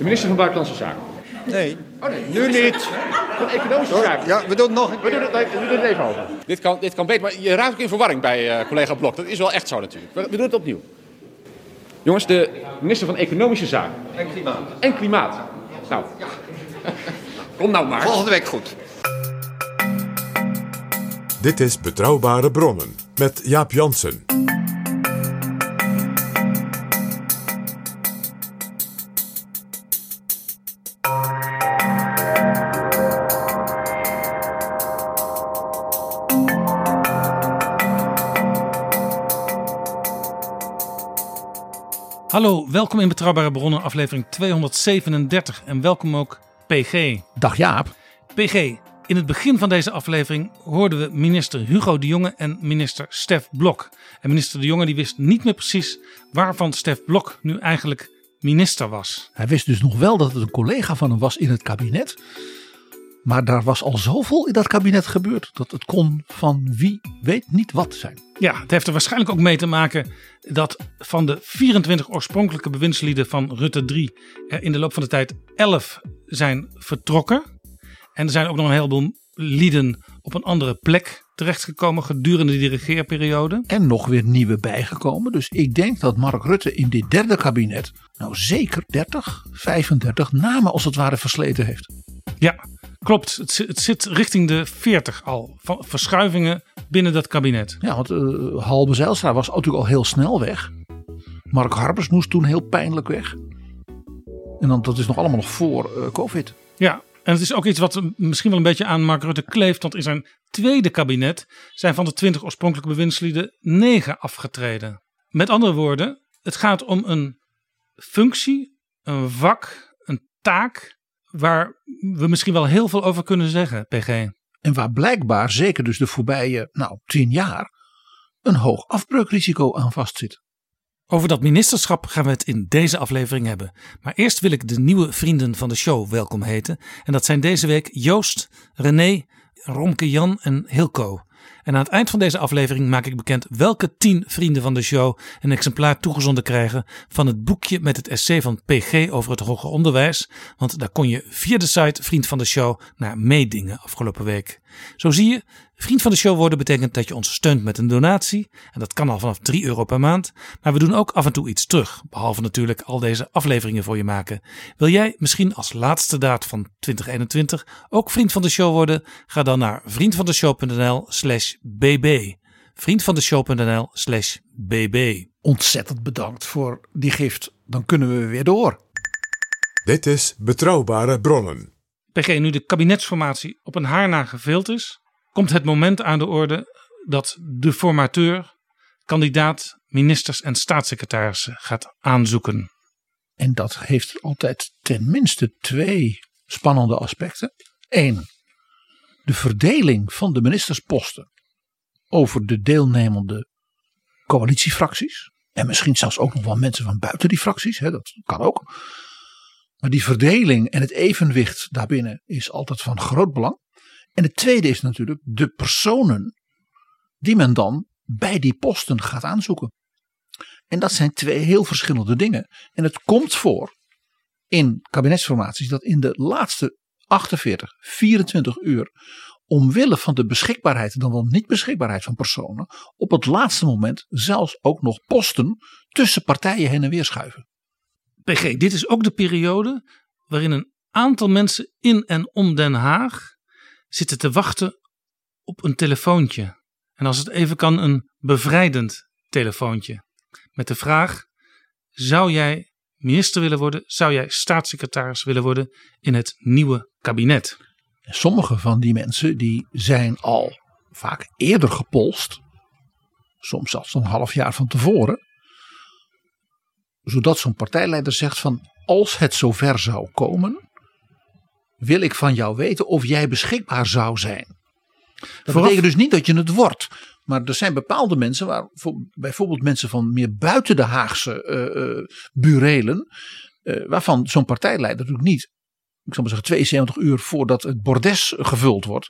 De minister van Buitenlandse Zaken. Nee, Oh nee, nu niet. van Economische Zaken. Ja, we doen het nog een We doen het, we doen het even over. Dit kan, dit kan beter, maar je raakt ook in verwarring bij eh, collega Blok. Dat is wel echt zo natuurlijk. We, we doen het opnieuw. Jongens, de minister van Economische Zaken. En klimaat. En Klimaat. Nou, kom nou maar. Volgende week goed. Dit is Betrouwbare Bronnen met Jaap Jansen. Hallo, welkom in Betrouwbare Bronnen, aflevering 237 en welkom ook PG. Dag Jaap. PG, in het begin van deze aflevering hoorden we minister Hugo de Jonge en minister Stef Blok. En minister de Jonge die wist niet meer precies waarvan Stef Blok nu eigenlijk minister was. Hij wist dus nog wel dat het een collega van hem was in het kabinet. Maar daar was al zoveel in dat kabinet gebeurd dat het kon van wie weet niet wat zijn. Ja, het heeft er waarschijnlijk ook mee te maken dat van de 24 oorspronkelijke bewindslieden van Rutte 3 er in de loop van de tijd 11 zijn vertrokken. En er zijn ook nog een heleboel lieden op een andere plek terechtgekomen gedurende die regeerperiode. En nog weer nieuwe bijgekomen. Dus ik denk dat Mark Rutte in dit derde kabinet nou zeker 30, 35 namen als het ware versleten heeft. Ja, klopt. Het, zi- het zit richting de 40 al. Van verschuivingen binnen dat kabinet. Ja, want eh Halbe Zijlstra was natuurlijk al heel snel weg. Mark Harbers moest toen heel pijnlijk weg. En dan, dat is nog allemaal nog voor eh, COVID. Ja, en het is ook iets wat misschien wel een beetje aan Mark Rutte kleeft. Want in zijn tweede kabinet zijn van de 20 oorspronkelijke bewindslieden 9 afgetreden. Met andere woorden, het gaat om een functie, een vak, een taak. Waar we misschien wel heel veel over kunnen zeggen, PG. En waar blijkbaar, zeker dus de voorbije nou, tien jaar, een hoog afbreukrisico aan vastzit. Over dat ministerschap gaan we het in deze aflevering hebben. Maar eerst wil ik de nieuwe vrienden van de show welkom heten. En dat zijn deze week Joost, René, Romke Jan en Hilco. En aan het eind van deze aflevering maak ik bekend welke tien vrienden van de show een exemplaar toegezonden krijgen van het boekje met het essay van PG over het hoger onderwijs. Want daar kon je via de site Vriend van de Show naar meedingen afgelopen week. Zo zie je, vriend van de show worden betekent dat je ons steunt met een donatie. En dat kan al vanaf 3 euro per maand. Maar we doen ook af en toe iets terug. Behalve natuurlijk al deze afleveringen voor je maken. Wil jij misschien als laatste daad van 2021 ook vriend van de show worden? Ga dan naar vriendvandeshow.nl slash bb. Vriendvandeshow.nl slash bb. Ontzettend bedankt voor die gift. Dan kunnen we weer door. Dit is Betrouwbare Bronnen. PG, nu de kabinetsformatie op een haar na geveeld is, komt het moment aan de orde dat de formateur kandidaat ministers en staatssecretarissen gaat aanzoeken. En dat heeft altijd tenminste twee spannende aspecten. Eén, de verdeling van de ministersposten over de deelnemende coalitiefracties. En misschien zelfs ook nog wel mensen van buiten die fracties, hè, dat kan ook. Maar die verdeling en het evenwicht daarbinnen is altijd van groot belang. En het tweede is natuurlijk de personen die men dan bij die posten gaat aanzoeken. En dat zijn twee heel verschillende dingen. En het komt voor in kabinetsformaties dat in de laatste 48, 24 uur omwille van de beschikbaarheid, dan wel niet beschikbaarheid van personen, op het laatste moment zelfs ook nog posten tussen partijen heen en weer schuiven. PG, dit is ook de periode waarin een aantal mensen in en om Den Haag zitten te wachten op een telefoontje. En als het even kan, een bevrijdend telefoontje. Met de vraag: zou jij minister willen worden? Zou jij staatssecretaris willen worden in het nieuwe kabinet? Sommige van die mensen die zijn al vaak eerder gepolst. Soms zelfs een half jaar van tevoren. Zodat zo'n partijleider zegt van als het zover zou komen. Wil ik van jou weten of jij beschikbaar zou zijn. Dat betekent dus niet dat je het wordt. Maar er zijn bepaalde mensen, waar, bijvoorbeeld mensen van meer buiten de Haagse uh, uh, burelen, uh, waarvan zo'n partijleider natuurlijk niet, ik zal maar zeggen 72 uur voordat het bordes gevuld wordt,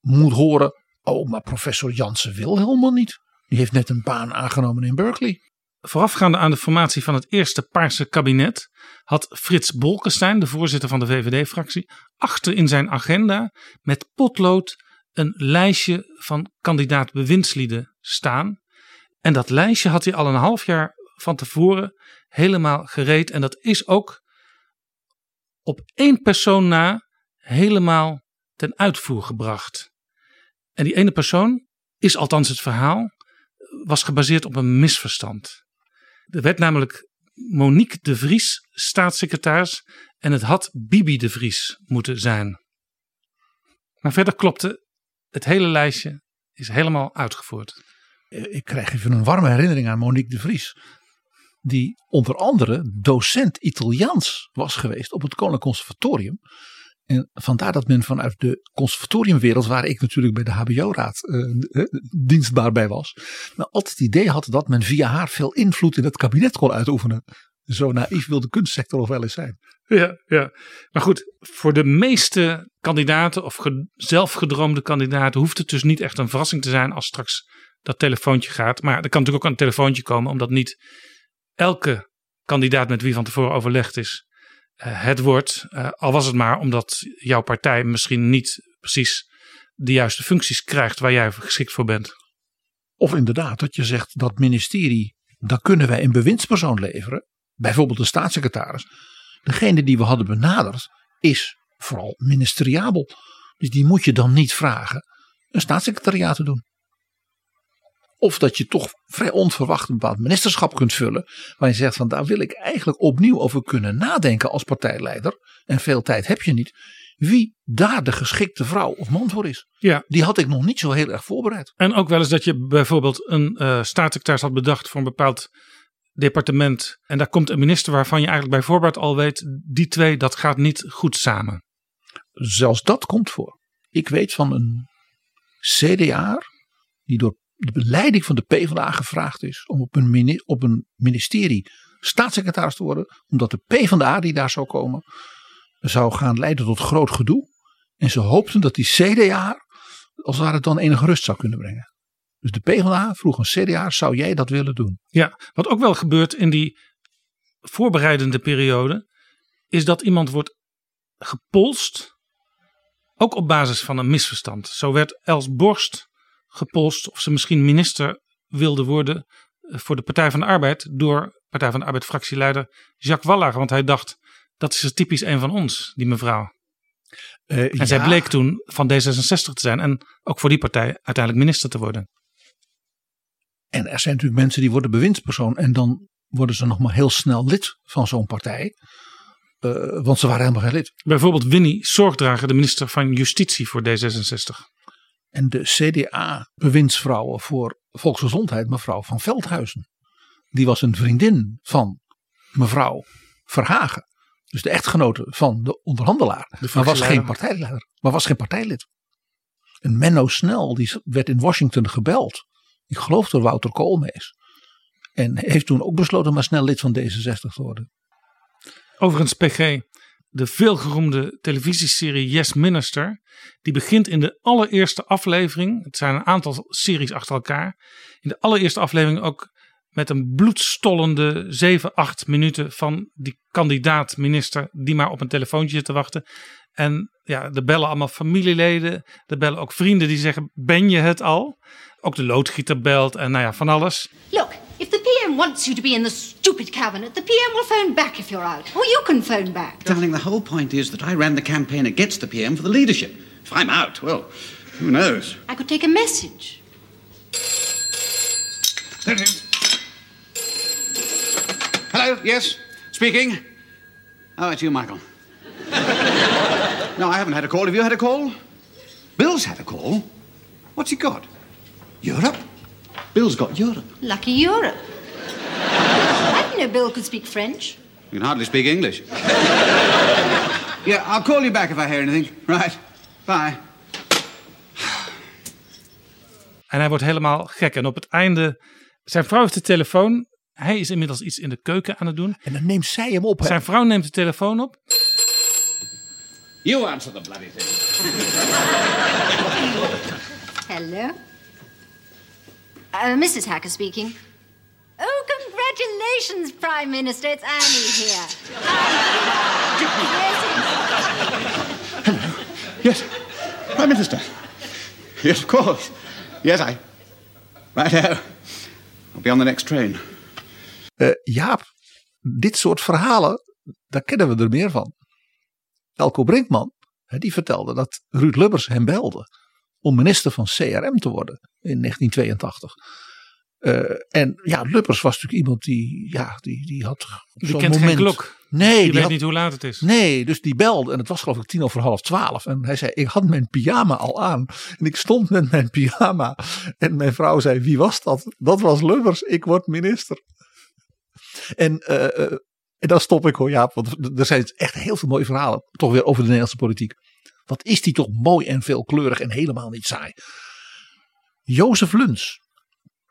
moet horen, oh maar professor Jansen wil helemaal niet. Die heeft net een baan aangenomen in Berkeley. Voorafgaande aan de formatie van het eerste Paarse kabinet had Frits Bolkestein, de voorzitter van de VVD-fractie, achter in zijn agenda met potlood een lijstje van kandidaat bewindslieden staan. En dat lijstje had hij al een half jaar van tevoren helemaal gereed. En dat is ook op één persoon na helemaal ten uitvoer gebracht. En die ene persoon is althans het verhaal, was gebaseerd op een misverstand. Er werd namelijk Monique de Vries staatssecretaris en het had Bibi de Vries moeten zijn. Maar verder klopte het hele lijstje is helemaal uitgevoerd. Eh, ik krijg even een warme herinnering aan Monique de Vries. Die onder andere docent Italiaans was geweest op het Koninklijk Conservatorium. En vandaar dat men vanuit de conservatoriumwereld, waar ik natuurlijk bij de HBO-raad uh, dienstbaar bij was, maar altijd het idee had dat men via haar veel invloed in het kabinet kon uitoefenen. Zo naïef wil de kunstsector nog wel eens zijn. Ja, ja. Maar goed, voor de meeste kandidaten of zelfgedroomde kandidaten hoeft het dus niet echt een verrassing te zijn als straks dat telefoontje gaat. Maar er kan natuurlijk ook een telefoontje komen, omdat niet elke kandidaat met wie van tevoren overlegd is uh, het wordt. Uh, al was het maar omdat jouw partij misschien niet precies de juiste functies krijgt waar jij geschikt voor bent. Of inderdaad, dat je zegt dat ministerie, daar kunnen wij een bewindspersoon leveren. Bijvoorbeeld de staatssecretaris Degene die we hadden benaderd is vooral ministeriabel. Dus die moet je dan niet vragen een staatssecretariaat te doen. Of dat je toch vrij onverwacht een bepaald ministerschap kunt vullen. Waar je zegt van daar wil ik eigenlijk opnieuw over kunnen nadenken als partijleider. En veel tijd heb je niet. Wie daar de geschikte vrouw of man voor is. Ja. Die had ik nog niet zo heel erg voorbereid. En ook wel eens dat je bijvoorbeeld een uh, staatssecretaris had bedacht voor een bepaald departement en daar komt een minister waarvan je eigenlijk bij voorbaat al weet, die twee, dat gaat niet goed samen. Zelfs dat komt voor. Ik weet van een CDA die door de beleiding van de PvdA gevraagd is om op een, op een ministerie staatssecretaris te worden, omdat de PvdA die daar zou komen, zou gaan leiden tot groot gedoe. En ze hoopten dat die CDA als het ware dan enige rust zou kunnen brengen. Dus de PvdA vroeg een CDA, zou jij dat willen doen? Ja, wat ook wel gebeurt in die voorbereidende periode, is dat iemand wordt gepolst, ook op basis van een misverstand. Zo werd Els Borst gepolst of ze misschien minister wilde worden eh, voor de Partij van de Arbeid door Partij van de Arbeid fractieleider Jacques Wallager. Want hij dacht, dat is typisch een van ons, die mevrouw. Uh, en zij bleek toen van D66 te zijn en ook voor die partij uiteindelijk minister te worden. En er zijn natuurlijk mensen die worden bewindspersoon en dan worden ze nog maar heel snel lid van zo'n partij. Uh, want ze waren helemaal geen lid. Bijvoorbeeld Winnie Zorgdrager, de minister van Justitie voor D66. En de CDA-bewindsvrouwen voor volksgezondheid, mevrouw van Veldhuizen. Die was een vriendin van mevrouw Verhagen. Dus de echtgenote van de onderhandelaar. De maar was geen partijleider. Maar was geen partijlid. En Menno Snel, die werd in Washington gebeld ik geloof door Wouter Koolmees. En heeft toen ook besloten maar snel lid van D66 te worden. Overigens, PG, de veelgeroemde televisieserie Yes Minister. Die begint in de allereerste aflevering. Het zijn een aantal series achter elkaar. In de allereerste aflevering ook met een bloedstollende 7, 8 minuten van die kandidaat-minister. die maar op een telefoontje zit te wachten. En ja, er bellen allemaal familieleden. Er bellen ook vrienden die zeggen: Ben je het al? Ook de loodgieter belt en nou ja, van alles. Look, if the PM PM wants you to be in the stupid cabinet, the PM will phone back if you're out. Or you can phone back. Darling, the whole point is that I ran the campaign against the PM for the leadership. If I'm out, well, who knows? I could take a message. There it is. Hello, yes, speaking. Oh, it's you, Michael. no, I haven't had a call. Have you had a call? Bill's had a call. What's he got? Europe? Bill's got Europe. Lucky Europe. Know Bill could speak French. You can hardly speak English. yeah, I'll call you back if I hear anything. Right. Bye. En hij wordt helemaal gek. En op het einde, zijn vrouw heeft de telefoon. Hij is inmiddels iets in de keuken aan het doen. En dan neemt zij hem op. Hè? Zijn vrouw neemt de telefoon op. You answer the bloody thing. Hello. Uh, Mrs. Hacker speaking. Oh, congratulations, Prime Minister. It's Annie here. Yes, Prime Minister. Yes, of course. Yes, I. Right I'll be on the next train. Uh, Jaap, dit soort verhalen, daar kennen we er meer van. Elko Brinkman, die vertelde dat Ruud Lubbers hem belde om minister van CRM te worden in 1982. Uh, en ja, Lubbers was natuurlijk iemand die, ja, die, die had Die kent moment. geen klok. Nee. Die, die weet had, niet hoe laat het is. Nee, dus die belde en het was geloof ik tien over half twaalf. En hij zei, ik had mijn pyjama al aan. En ik stond met mijn pyjama. En mijn vrouw zei, wie was dat? Dat was Lubbers, ik word minister. En, uh, uh, en dan stop ik hoor Jaap, want er zijn echt heel veel mooie verhalen. Toch weer over de Nederlandse politiek. Wat is die toch mooi en veelkleurig en helemaal niet saai. Jozef Luns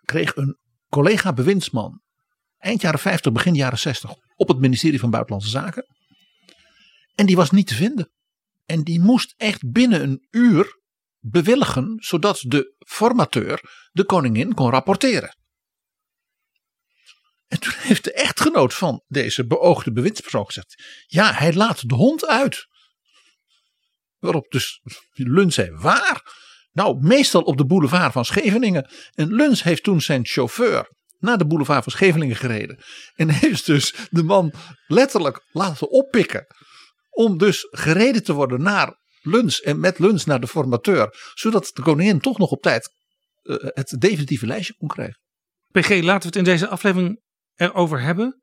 kreeg een collega bewindsman eind jaren 50, begin jaren 60 op het ministerie van Buitenlandse Zaken. En die was niet te vinden. En die moest echt binnen een uur bewilligen, zodat de formateur de koningin kon rapporteren. En toen heeft de echtgenoot van deze beoogde bewindspersoon gezegd: Ja, hij laat de hond uit. Waarop dus Luns zei: Waar? Nou, meestal op de boulevard van Scheveningen. En Luns heeft toen zijn chauffeur naar de boulevard van Scheveningen gereden. En heeft dus de man letterlijk laten oppikken. Om dus gereden te worden naar Luns en met Luns naar de formateur. Zodat de koningin toch nog op tijd uh, het definitieve lijstje kon krijgen. PG, laten we het in deze aflevering erover hebben.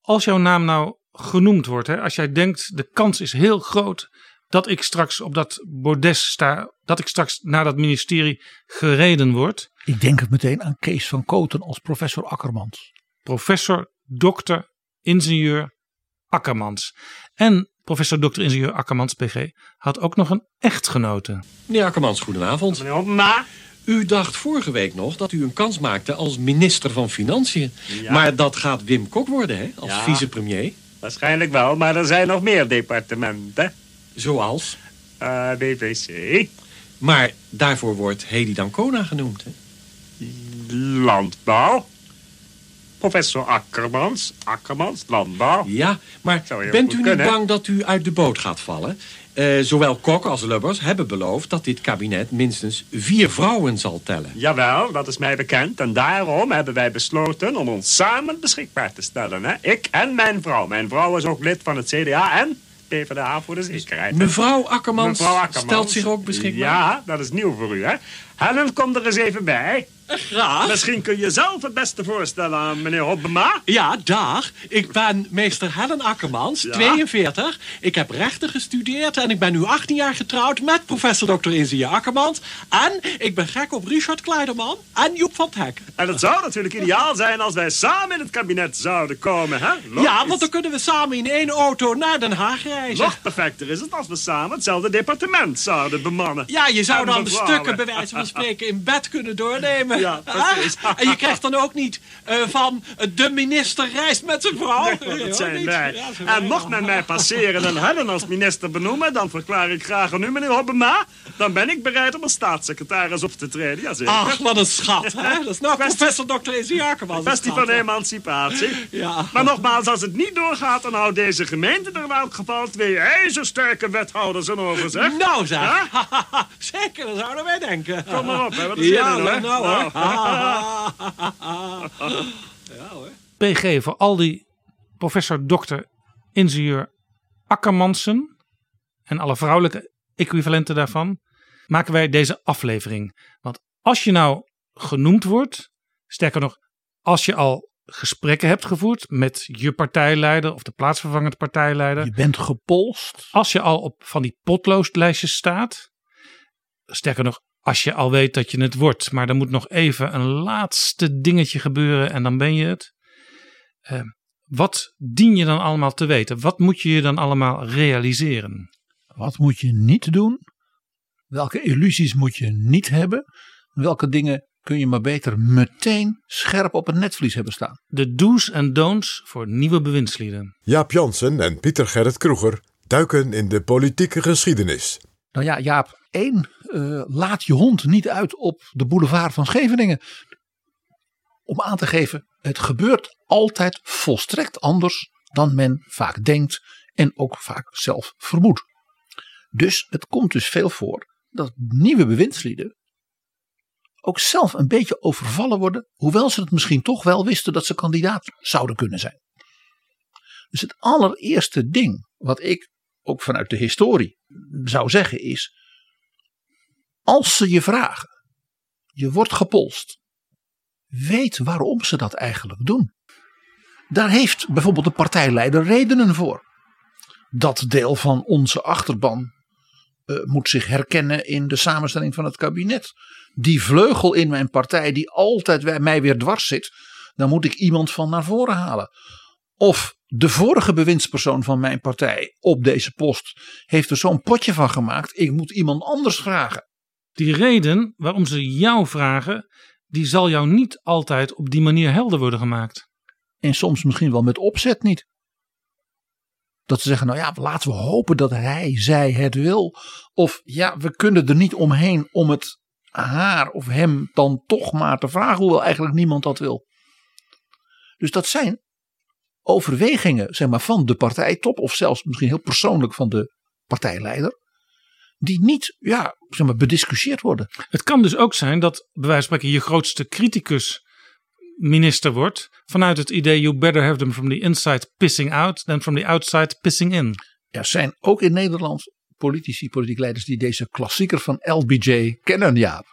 Als jouw naam nou genoemd wordt, hè, als jij denkt de kans is heel groot dat ik straks op dat bordes sta, dat ik straks naar dat ministerie gereden word. Ik denk het meteen aan Kees van Koten als professor Akkermans. Professor, dokter, ingenieur Akkermans. En professor, dokter, ingenieur Akkermans, PG, had ook nog een echtgenote. Meneer Akkermans, goedenavond. Meneer Hopma. U dacht vorige week nog dat u een kans maakte als minister van Financiën. Ja. Maar dat gaat Wim Kok worden, hè, als Ja. vicepremier. Waarschijnlijk wel, maar er zijn nog meer departementen. Zoals? Eh BVC, Maar daarvoor wordt Hedy Dancona genoemd, hè? landbouw. Professor Akkermans, Akkermans, landbouw. Ja, maar bent u niet kunnen. bang dat u uit de boot gaat vallen? Eh, zowel Kok als Lubbers hebben beloofd dat dit kabinet minstens vier vrouwen zal tellen. Jawel, dat is mij bekend. En daarom hebben wij besloten om ons samen beschikbaar te stellen. Hè? Ik en mijn vrouw. Mijn vrouw is ook lid van het CDA en PvdA voor de zekerheid. Mevrouw Akkermans, Mevrouw Akkermans stelt zich ook beschikbaar? Ja, dat is nieuw voor u, hè? Helen, kom er eens even bij. Graag. Misschien kun je zelf het beste voorstellen aan meneer Hobbema. Ja, dag. Ik ben meester Helen Akkermans, Ja. 42. Ik heb rechten gestudeerd en ik ben nu 18 jaar getrouwd met professor Dr. Inzier Akkermans. En ik ben gek op Richard Kleiderman en Joep van Hek. En het zou natuurlijk ideaal zijn als wij samen in het kabinet zouden komen, hè? Logisch. Ja, want dan kunnen we samen in één auto naar Den Haag reizen. Nog perfecter is het als we samen hetzelfde departement zouden bemannen. Ja, je zou En dan de stukken bij wijze van spreken in bed kunnen doornemen. Ja, precies. En je krijgt dan ook niet eh, van eh, de minister reist met zijn vrouw. Nee, dat zijn wij. En mocht men mij passeren en Helen als minister benoemen... dan verklaar ik graag aan u, meneer Hobbema... dan ben ik bereid om als staatssecretaris op te treden. Jazeker. Ach, wat een schat. Hè? Dat is nou professor Dr. Kwestie van emancipatie. Ja. Maar nogmaals, als het niet doorgaat... dan houdt deze gemeente er in elk geval twee ijzersterke wethouders in over, zeg. Nou zeg. Ja? Zeker, dat zouden wij denken. Kom maar op, hè. Wat is Ja, nou hoor. Ja hoor. PG voor al die professor, dokter, ingenieur Akkermansen en alle vrouwelijke equivalenten daarvan, maken wij deze aflevering. Want als je nou genoemd wordt, sterker nog, als je al gesprekken hebt gevoerd met je partijleider of de plaatsvervangend partijleider. Je bent gepolst. Als je al op van die potloodlijstjes staat. Sterker nog, als je al weet dat je het wordt. Maar er moet nog even een laatste dingetje gebeuren en dan ben je het. Uh, wat dien je dan allemaal te weten? Wat moet je je dan allemaal realiseren? Wat moet je niet doen? Welke illusies moet je niet hebben? Welke dingen kun je maar beter meteen scherp op het netvlies hebben staan? De do's en don'ts voor nieuwe bewindslieden. Jaap Jansen en Pieter Gerrit Kroeger duiken in de politieke geschiedenis. Nou ja, Jaap, één, uh, laat je hond niet uit op de boulevard van Scheveningen. Om aan te geven, het gebeurt altijd volstrekt anders dan men vaak denkt en ook vaak zelf vermoedt. Dus het komt dus veel voor dat nieuwe bewindslieden ook zelf een beetje overvallen worden, hoewel ze het misschien toch wel wisten dat ze kandidaat zouden kunnen zijn. Dus het allereerste ding wat ik ook vanuit de historie zou zeggen is, als ze je vragen, je wordt gepolst, weet waarom ze dat eigenlijk doen. Daar heeft bijvoorbeeld de partijleider redenen voor. Dat deel van onze achterban uh, moet zich herkennen in de samenstelling van het kabinet. Die vleugel in mijn partij die altijd mij weer dwars zit, daar moet ik iemand van naar voren halen. Of de vorige bewindspersoon van mijn partij op deze post heeft er zo'n potje van gemaakt, ik moet iemand anders vragen. Die reden waarom ze jou vragen, die zal jou niet altijd op die manier helder worden gemaakt. En soms misschien wel met opzet niet. Dat ze zeggen, nou ja, laten we hopen dat hij, zij het wil. Of ja, we kunnen er niet omheen om het haar of hem dan toch maar te vragen, hoewel eigenlijk niemand dat wil. Dus dat zijn overwegingen zeg maar, van de partijtop, of zelfs misschien heel persoonlijk van de partijleider, die niet ja, zeg maar, bediscussieerd worden. Het kan dus ook zijn dat, bij wijze van spreken, je grootste criticus minister wordt vanuit het idee you better have them from the inside pissing out than from the outside pissing in. Er zijn ook in Nederland politici, politiek leiders die deze klassieker van LBJ kennen, Jaap.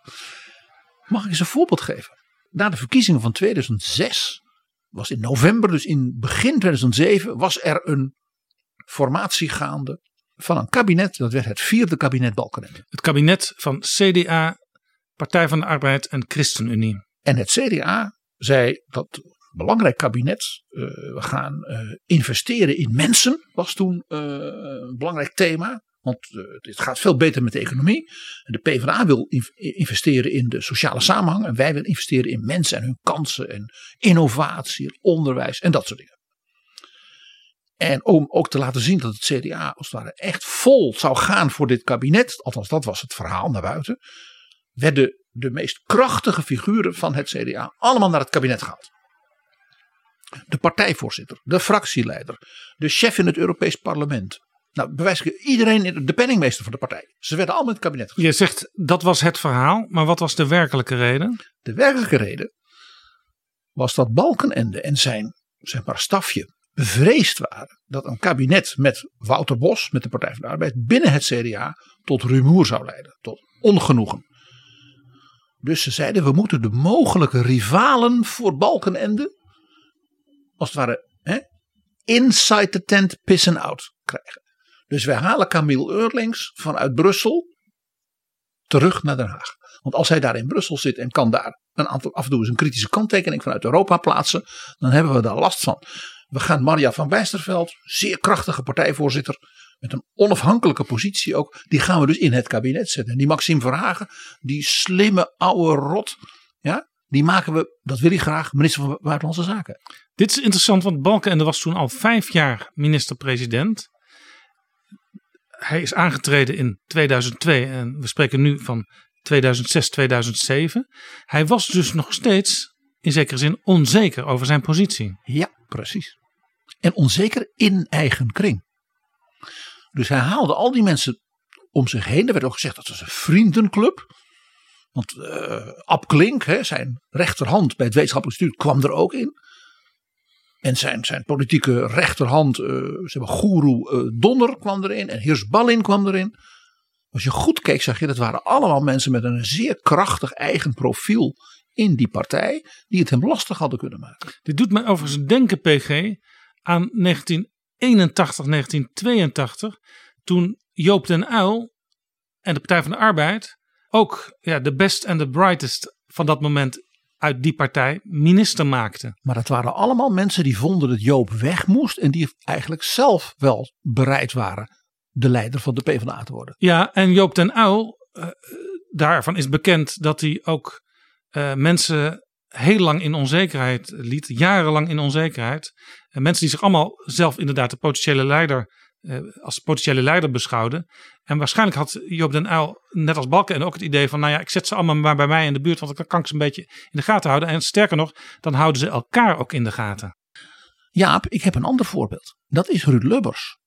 Mag ik eens een voorbeeld geven? Na de verkiezingen van 2006, was in november, dus in begin 2007, was er een formatie gaande van een kabinet. Dat werd het vierde kabinet Balkenende. Het kabinet van CDA, Partij van de Arbeid en ChristenUnie. En het CDA zei dat belangrijk kabinet. Uh, we gaan uh, investeren in mensen, was toen uh, een belangrijk thema. Want het gaat veel beter met de economie. De PvdA wil investeren in de sociale samenhang. En wij willen investeren in mensen en hun kansen. En innovatie, onderwijs en dat soort dingen. En om ook te laten zien dat het CDA als het ware echt vol zou gaan voor dit kabinet. Althans, dat was het verhaal naar buiten. Werden de meest krachtige figuren van het CDA allemaal naar het kabinet gehaald. De partijvoorzitter, de fractieleider, de chef in het Europees Parlement. Nou, bewijs ik iedereen, de penningmeester van de partij. Ze werden allemaal in het kabinet gezet. Je zegt dat was het verhaal, maar wat was de werkelijke reden? De werkelijke reden was dat Balkenende en zijn zeg maar, stafje bevreesd waren dat een kabinet met Wouter Bos, met de Partij van de Arbeid, binnen het CDA tot rumoer zou leiden, tot ongenoegen. Dus ze zeiden we moeten de mogelijke rivalen voor Balkenende als het ware hè, inside the tent pissen out krijgen. Dus wij halen Camille Eurlings vanuit Brussel terug naar Den Haag. Want als hij daar in Brussel zit en kan daar een aantal, af en toe eens een kritische kanttekening vanuit Europa plaatsen, dan hebben we daar last van. We gaan Maria van Bijsterveld, zeer krachtige partijvoorzitter, met een onafhankelijke positie ook, die gaan we dus in het kabinet zetten. En die Maxime Verhagen, die slimme oude rot, ja, die maken we, dat wil hij graag, minister van Buitenlandse Zaken. Dit is interessant, want Balkenende was toen al vijf jaar minister-president. Hij is aangetreden in 2002 en we spreken nu van 2006, 2007. Hij was dus nog steeds in zekere zin onzeker over zijn positie. Ja, precies. En onzeker in eigen kring. Dus hij haalde al die mensen om zich heen. Er werd ook gezegd dat was een vriendenclub. Want uh, Ab Klink, hè, zijn rechterhand bij het wetenschappelijk instituut, kwam er ook in. En zijn, zijn politieke rechterhand, uh, ze uh, Donner kwam erin en Hirsbalin kwam erin. Als je goed keek zag je dat waren allemaal mensen met een zeer krachtig eigen profiel in die partij. Die het hem lastig hadden kunnen maken. Dit doet mij overigens denken PG aan 1981, 1982. Toen Joop den Uyl en de Partij van de Arbeid ook ja, de best en de brightest van dat moment uit die partij minister maakten. Maar dat waren allemaal mensen die vonden dat Joop weg moest en die eigenlijk zelf wel bereid waren de leider van de PvdA te worden. Ja, en Joop den Uyl, uh, daarvan is bekend dat hij ook uh, mensen heel lang in onzekerheid liet, jarenlang in onzekerheid. En mensen die zich allemaal zelf inderdaad de potentiële leider als potentiële leider beschouwden. En waarschijnlijk had Joop den Uyl, net als Balken, en ook het idee van, nou ja, ik zet ze allemaal maar bij mij in de buurt, want dan kan ik ze een beetje in de gaten houden. En sterker nog, dan houden ze elkaar ook in de gaten. Jaap, ik heb een ander voorbeeld. Dat is Ruud Lubbers.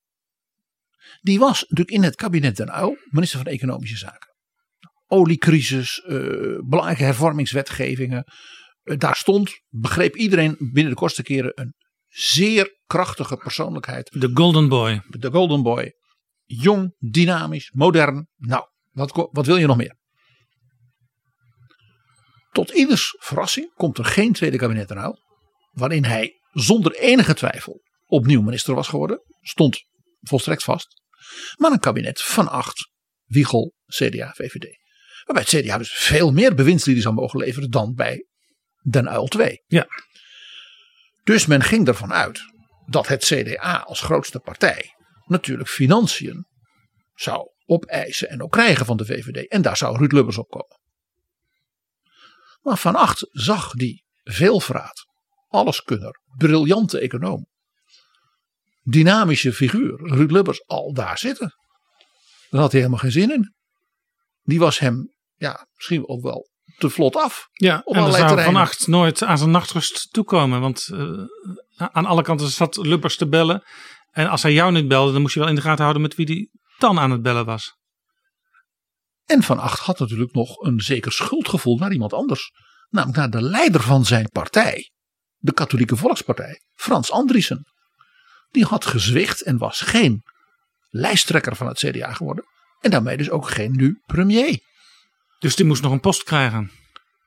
Die was natuurlijk in het kabinet Den Uyl minister van Economische Zaken. Oliecrisis, uh, belangrijke hervormingswetgevingen. Uh, daar stond, begreep iedereen binnen de kortste keren, een zeer krachtige persoonlijkheid. De Golden Boy. De Golden Boy. Jong, dynamisch, modern. Nou, wat, wat wil je nog meer? Tot ieders verrassing komt er geen tweede kabinet Uyl. Waarin hij zonder enige twijfel opnieuw minister was geworden. Stond volstrekt vast. Maar een kabinet van acht. Wiegel, CDA, VVD. Waarbij het CDA dus veel meer bewindslieden zou mogen leveren dan bij Den Uyl 2. Ja. Dus men ging ervan uit dat het CDA als grootste partij natuurlijk financiën zou opeisen en ook krijgen van de VVD. En daar zou Ruud Lubbers op komen. Maar Van Acht zag die veelvraat, alleskunner, briljante econoom, dynamische figuur, Ruud Lubbers, al daar zitten. Daar had hij helemaal geen zin in. Die was hem ja, misschien ook wel te vlot af. Ja, op en dan zou Van Acht nooit aan zijn nachtrust toekomen. Want uh, aan alle kanten zat Lubbers te bellen. En als hij jou niet belde, dan moest je wel in de gaten houden met wie die dan aan het bellen was. En Van Acht had natuurlijk nog een zeker schuldgevoel naar iemand anders. Namelijk naar de leider van zijn partij. De Katholieke Volkspartij, Frans Andriessen. Die had gezwicht en was geen lijsttrekker van het CDA geworden. En daarmee dus ook geen nu premier. Dus die moest nog een post krijgen.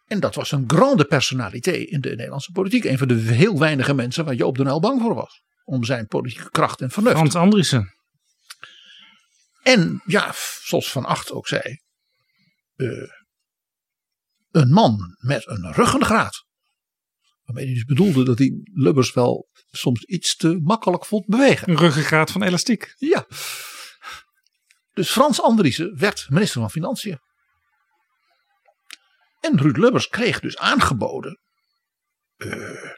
En dat was een grande personaliteit in de Nederlandse politiek. Een van de heel weinige mensen waar Joop den Uyl bang voor was. Om zijn politieke kracht en vernuft. Frans Andriessen. En ja, zoals Van Acht ook zei. Uh, een man met een ruggengraat. Waarmee hij dus bedoelde dat hij Lubbers wel soms iets te makkelijk vond bewegen. Een ruggengraat van elastiek. Ja. Dus Frans Andriessen werd minister van Financiën. En Ruud Lubbers kreeg dus aangeboden uh,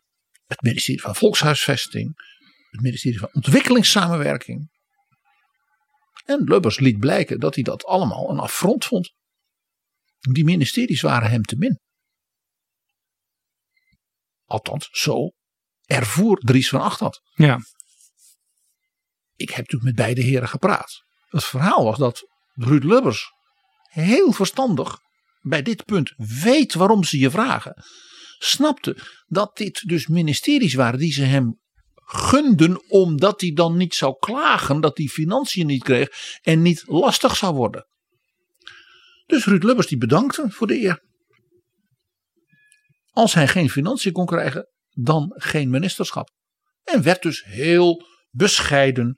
het ministerie van Volkshuisvesting, het ministerie van Ontwikkelingssamenwerking. En Lubbers liet blijken dat hij dat allemaal een affront vond. Die ministeries waren hem te min. Althans, zo ervoer Dries van Acht had. Ja. Ik heb natuurlijk met beide heren gepraat. Het verhaal was dat Ruud Lubbers heel verstandig bij dit punt weet waarom ze je vragen. Snapte dat dit dus ministeries waren die ze hem gunden omdat hij dan niet zou klagen dat hij financiën niet kreeg en niet lastig zou worden. Dus Ruud Lubbers die bedankte voor de eer. Als hij geen financiën kon krijgen, dan geen ministerschap. En werd dus heel bescheiden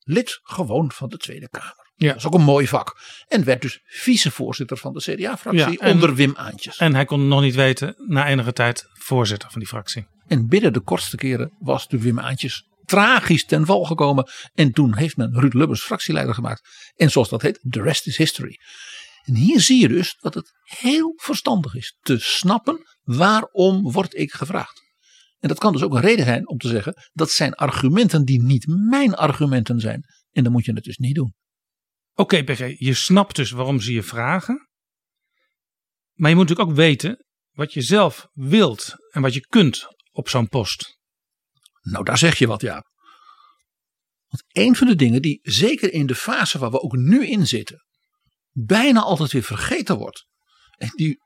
lid gewoon van de Tweede Kamer. Ja. Dat is ook een mooi vak. En werd dus vicevoorzitter van de CDA-fractie onder Wim Aantjes. En hij kon nog niet weten, na enige tijd, voorzitter van die fractie. En binnen de kortste keren was de Wim Aantjes tragisch ten val gekomen. En toen heeft men Ruud Lubbers fractieleider gemaakt. En zoals dat heet, the rest is history. En hier zie je dus dat het heel verstandig is te snappen waarom word ik gevraagd. En dat kan dus ook een reden zijn om te zeggen dat zijn argumenten die niet mijn argumenten zijn. En dan moet je het dus niet doen. Oké, PG, je snapt dus waarom ze je vragen. Maar je moet natuurlijk ook weten wat je zelf wilt en wat je kunt op zo'n post. Nou, daar zeg je wat, ja. Want een van de dingen die zeker in de fase waar we ook nu in zitten, bijna altijd weer vergeten wordt. En die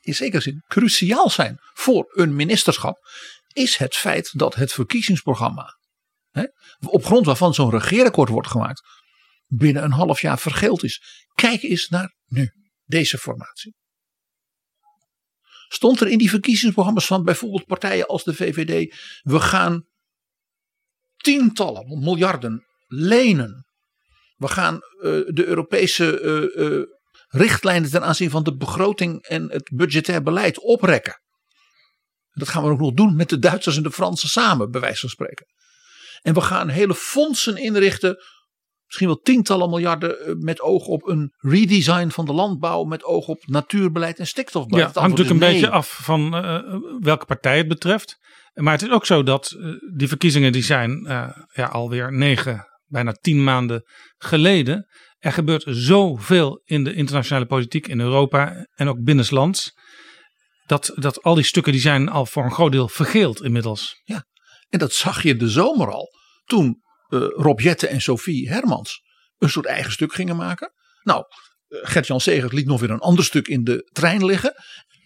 in zekere zin cruciaal zijn voor een ministerschap, is het feit dat het verkiezingsprogramma, hè, op grond waarvan zo'n regeerakkoord wordt gemaakt, binnen een half jaar vergeeld is. Kijk eens naar nu, deze formatie. Stond er in die verkiezingsprogramma's van bijvoorbeeld partijen als de VVD, we gaan tientallen miljarden lenen. We gaan uh, de Europese uh, uh, richtlijnen ten aanzien van de begroting en het budgetair beleid oprekken. Dat gaan we ook nog doen met de Duitsers en de Fransen samen, bij wijze van spreken. En we gaan hele fondsen inrichten, misschien wel tientallen miljarden, met oog op een redesign van de landbouw, met oog op natuurbeleid en stikstofbeleid. Ja, het hangt natuurlijk een beetje af van uh, welke partij het betreft. Maar het is ook zo dat uh, die verkiezingen die zijn uh, ja, alweer negen, bijna tien maanden geleden. Er gebeurt zoveel in de internationale politiek in Europa en ook binnenlands. Dat, dat al die stukken die zijn al voor een groot deel vergeeld inmiddels. Ja, en dat zag je de zomer al. Toen Rob Jette en Sophie Hermans een soort eigen stuk gingen maken. Nou, Gert-Jan Segers liet nog weer een ander stuk in de trein liggen.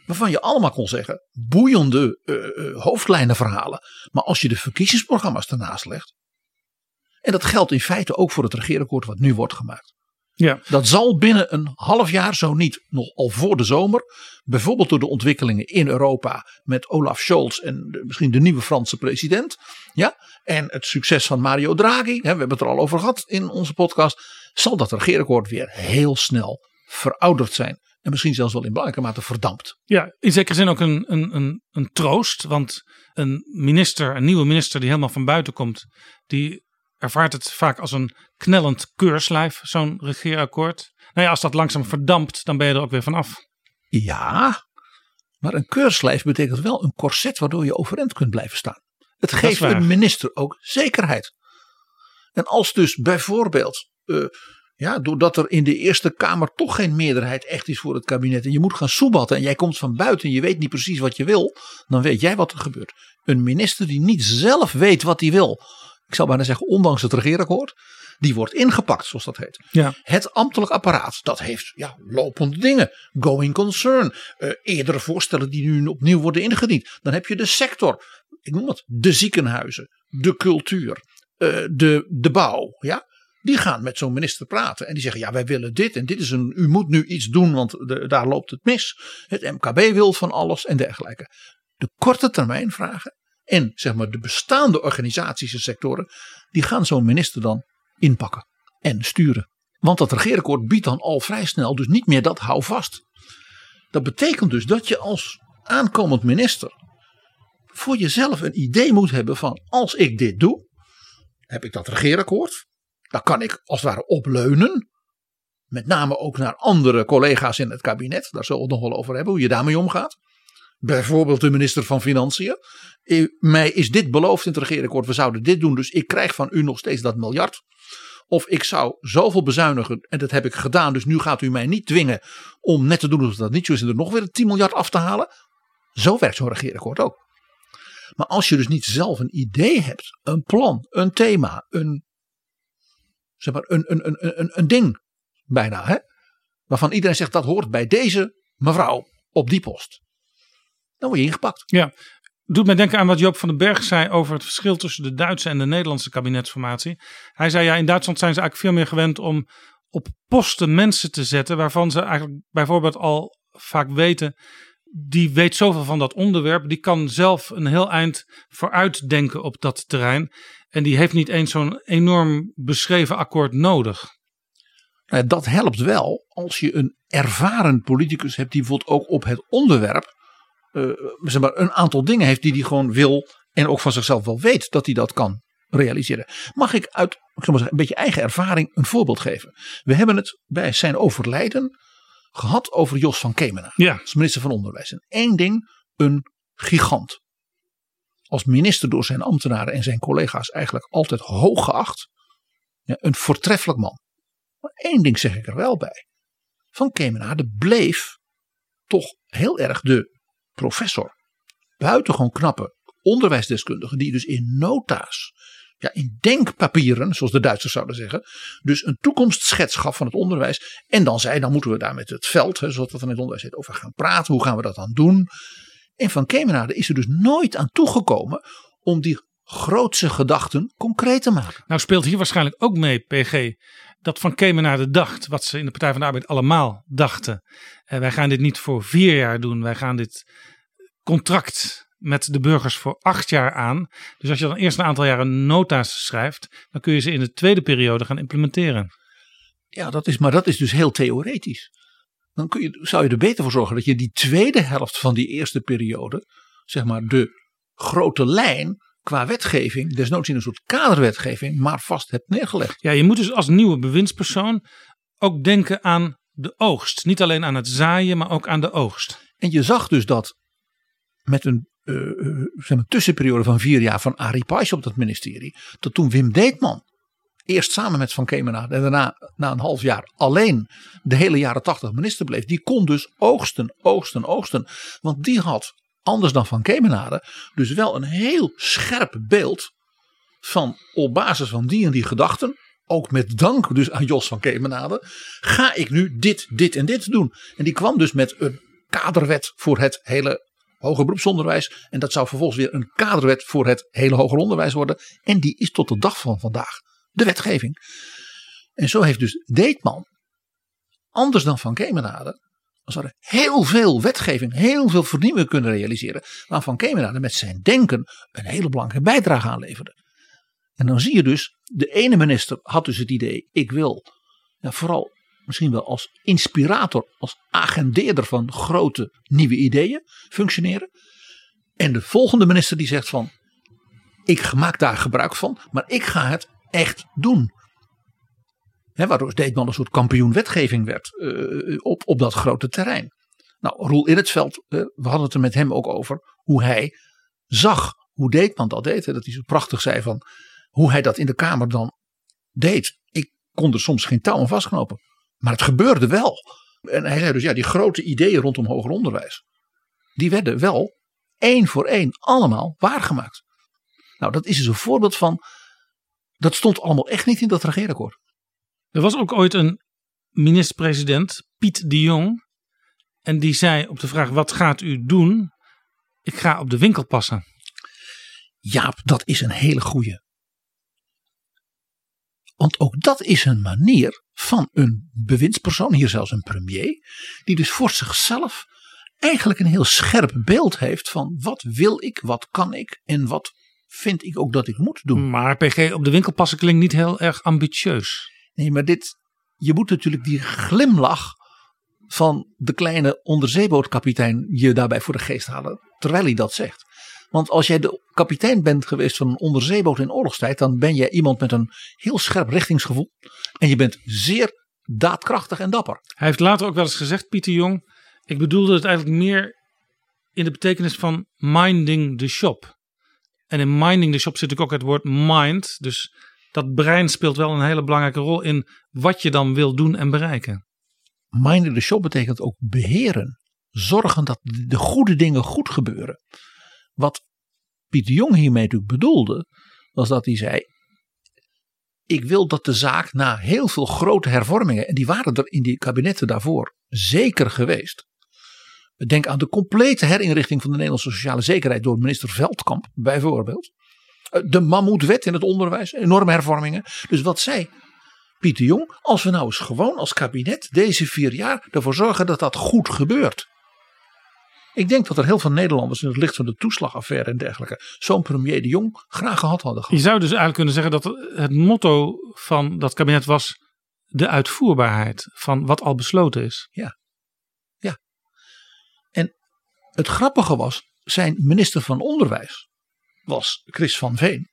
Waarvan je allemaal kon zeggen, boeiende uh, hoofdlijnenverhalen. Maar als je de verkiezingsprogramma's ernaast legt. En dat geldt in feite ook voor het regeerakkoord wat nu wordt gemaakt. Ja. Dat zal binnen een half jaar, zo niet nog al voor de zomer, bijvoorbeeld door de ontwikkelingen in Europa met Olaf Scholz en de, misschien de nieuwe Franse president, ja, en het succes van Mario Draghi, hè, we hebben het er al over gehad in onze podcast, zal dat regeerakkoord weer heel snel verouderd zijn. En misschien zelfs wel in belangrijke mate verdampt. Ja, in zekere zin ook een, een, een, een troost. Want een minister, een nieuwe minister die helemaal van buiten komt, die ervaart het vaak als een knellend keurslijf, zo'n regeerakkoord. Nou ja, als dat langzaam verdampt, dan ben je er ook weer vanaf. Ja, maar een keurslijf betekent wel een corset waardoor je overeind kunt blijven staan. Het geeft een minister ook zekerheid. En als dus bijvoorbeeld, uh, ja, doordat er in de Eerste Kamer toch geen meerderheid echt is voor het kabinet en je moet gaan soebatten en jij komt van buiten en je weet niet precies wat je wil, dan weet jij wat er gebeurt. Een minister die niet zelf weet wat hij wil, ik zou bijna zeggen ondanks het regeerakkoord, die wordt ingepakt zoals dat heet. Ja. Het ambtelijk apparaat, dat heeft ja, lopende dingen, going concern, uh, eerdere voorstellen die nu opnieuw worden ingediend. Dan heb je de sector, ik noem dat, de ziekenhuizen, de cultuur, uh, de, de bouw, ja. Die gaan met zo'n minister praten en die zeggen: Ja, wij willen dit en dit is een. U moet nu iets doen, want de, daar loopt het mis. Het MKB wil van alles en dergelijke. De korte termijn vragen en zeg maar de bestaande organisaties en sectoren, die gaan zo'n minister dan inpakken en sturen. Want dat regeerakkoord biedt dan al vrij snel dus niet meer dat hou vast. Dat betekent dus dat je als aankomend minister voor jezelf een idee moet hebben van als ik dit doe, heb ik dat regeerakkoord. Daar kan ik als het ware opleunen. Met name ook naar andere collega's in het kabinet. Daar zullen we het nog wel over hebben hoe je daarmee omgaat. Bijvoorbeeld de minister van Financiën. Mij is dit beloofd in het regeerakkoord. We zouden dit doen. Dus ik krijg van u nog steeds dat miljard. Of ik zou zoveel bezuinigen. En dat heb ik gedaan. Dus nu gaat u mij niet dwingen om net te doen alsof dat niet zo is. En er nog weer 10 miljard af te halen. Zo werkt zo'n regeerakkoord ook. Maar als je dus niet zelf een idee hebt. Een plan. Een thema. Een zeg maar, een, een, een, een, een ding bijna. Hè? Waarvan iedereen zegt dat hoort bij deze mevrouw op die post. Dan word je ingepakt. Ja, doet mij denken aan wat Joop van den Berg zei over het verschil tussen de Duitse en de Nederlandse kabinetsformatie. Hij zei ja, in Duitsland zijn ze eigenlijk veel meer gewend om op posten mensen te zetten waarvan ze eigenlijk bijvoorbeeld al vaak weten die weet zoveel van dat onderwerp. Die kan zelf een heel eind vooruit denken op dat terrein. En die heeft niet eens zo'n enorm beschreven akkoord nodig. Dat helpt wel als je een ervaren politicus hebt die bijvoorbeeld ook op het onderwerp uh, zeg maar, een aantal dingen heeft die hij gewoon wil en ook van zichzelf wel weet dat hij dat kan realiseren. Mag ik uit ik maar zeggen, een beetje eigen ervaring een voorbeeld geven? We hebben het bij zijn overlijden gehad over Jos van Kemena ja. als minister van Onderwijs. En één ding, een gigant. Als minister door zijn ambtenaren en zijn collega's eigenlijk altijd hoog geacht. Ja, een voortreffelijk man. Maar één ding zeg ik er wel bij. Van Kemenade bleef toch heel erg de professor. Buitengewoon knappe onderwijsdeskundige die dus in nota's ja, in denkpapieren, zoals de Duitsers zouden zeggen. Dus een toekomstschets gaf van het onderwijs. En dan zei, dan moeten we daar met het veld, hè, zoals dat in het onderwijs heet, over gaan praten. Hoe gaan we dat dan doen? En Van Kemenade is er dus nooit aan toegekomen om die grootse gedachten concreet te maken. Nou speelt hier waarschijnlijk ook mee, PG, dat Van Kemenade dacht, wat ze in de Partij van de Arbeid allemaal dachten. Uh, wij gaan dit niet voor vier jaar doen, wij gaan dit contract met de burgers voor acht jaar aan. Dus als je dan eerst een aantal jaren nota's schrijft, dan kun je ze in de tweede periode gaan implementeren. Ja, dat is, maar dat is dus heel theoretisch. Dan kun je, zou je er beter voor zorgen dat je die tweede helft van die eerste periode, zeg maar de grote lijn qua wetgeving, desnoods in een soort kaderwetgeving, maar vast hebt neergelegd. Ja, je moet dus als nieuwe bewindspersoon ook denken aan de oogst. Niet alleen aan het zaaien, maar ook aan de oogst. En je zag dus dat met een uh, zeg maar, tussenperiode van vier jaar van Arie Pais op dat ministerie, dat toen Wim Deetman eerst samen met Van Kemenade en daarna na een half jaar alleen de hele jaren tachtig minister bleef, die kon dus oogsten, oogsten, oogsten. Want die had, anders dan Van Kemenade, dus wel een heel scherp beeld van op basis van die en die gedachten, ook met dank dus aan Jos van Kemenade, ga ik nu dit, dit en dit doen. En die kwam dus met een kaderwet voor het hele hoger beroepsonderwijs. En dat zou vervolgens weer een kaderwet voor het hele hoger onderwijs worden. En die is tot de dag van vandaag de wetgeving. En zo heeft dus Deetman, anders dan Van Kemenade, als er heel veel wetgeving, heel veel vernieuwing kunnen realiseren. Waar Van Kemenade met zijn denken een hele belangrijke bijdrage aan leverde. En dan zie je dus, de ene minister had dus het idee, ik wil vooral misschien wel als inspirator, als agendeerder van grote nieuwe ideeën functioneren. En de volgende minister die zegt van, ik maak daar gebruik van, maar ik ga het echt doen. Waardoor Deetman een soort kampioen wetgeving werd uh, op, op dat grote terrein. Nou, Roel in het veld, uh, we hadden het er met hem ook over hoe hij zag hoe Deetman dat deed. Dat hij zo prachtig zei van hoe hij dat in de Kamer dan deed. Ik kon er soms geen touw aan vastknopen. Maar het gebeurde wel. En hij zei dus, ja, die grote ideeën rondom hoger onderwijs, die werden wel één voor één allemaal waargemaakt. Nou, dat is dus een voorbeeld van, dat stond allemaal echt niet in dat regeerakkoord. Er was ook ooit een minister-president, Piet de Jong, en die zei op de vraag, wat gaat u doen? Ik ga op de winkel passen. Jaap, dat is een hele goeie. Want ook dat is een manier van een bewindspersoon, hier zelfs een premier, die dus voor zichzelf eigenlijk een heel scherp beeld heeft van wat wil ik, wat kan ik en wat vind ik ook dat ik moet doen. Maar PG op de winkel passen klinkt niet heel erg ambitieus. Nee, maar dit, je moet natuurlijk die glimlach van de kleine onderzeebootkapitein je daarbij voor de geest halen, terwijl hij dat zegt. Want als jij de kapitein bent geweest van een onderzeeboot in oorlogstijd, dan ben je iemand met een heel scherp richtingsgevoel. En je bent zeer daadkrachtig en dapper. Hij heeft later ook wel eens gezegd, Pieter Jong, ik bedoelde het eigenlijk meer in de betekenis van minding the shop. En in minding the shop zit ook het woord mind. Dus dat brein speelt wel een hele belangrijke rol in wat je dan wil doen en bereiken. Minding the shop betekent ook beheren. Zorgen dat de goede dingen goed gebeuren. Wat Pieter Jong hiermee natuurlijk bedoelde, was dat hij zei: Ik wil dat de zaak na heel veel grote hervormingen, en die waren er in die kabinetten daarvoor zeker geweest. Denk aan de complete herinrichting van de Nederlandse sociale zekerheid door minister Veldkamp, bijvoorbeeld. Eh, de mammoetwet in het onderwijs, enorme hervormingen. Dus wat zei Pieter Jong? Als we nou eens gewoon als kabinet deze vier jaar ervoor zorgen dat dat goed gebeurt. Ik denk dat er heel veel Nederlanders in het licht van de toeslagaffaire en dergelijke zo'n premier de Jong graag gehad hadden. Je zou dus eigenlijk kunnen zeggen dat het motto van dat kabinet was de uitvoerbaarheid van wat al besloten is. Ja. Ja. En het grappige was, zijn minister van Onderwijs was Chris van Veen.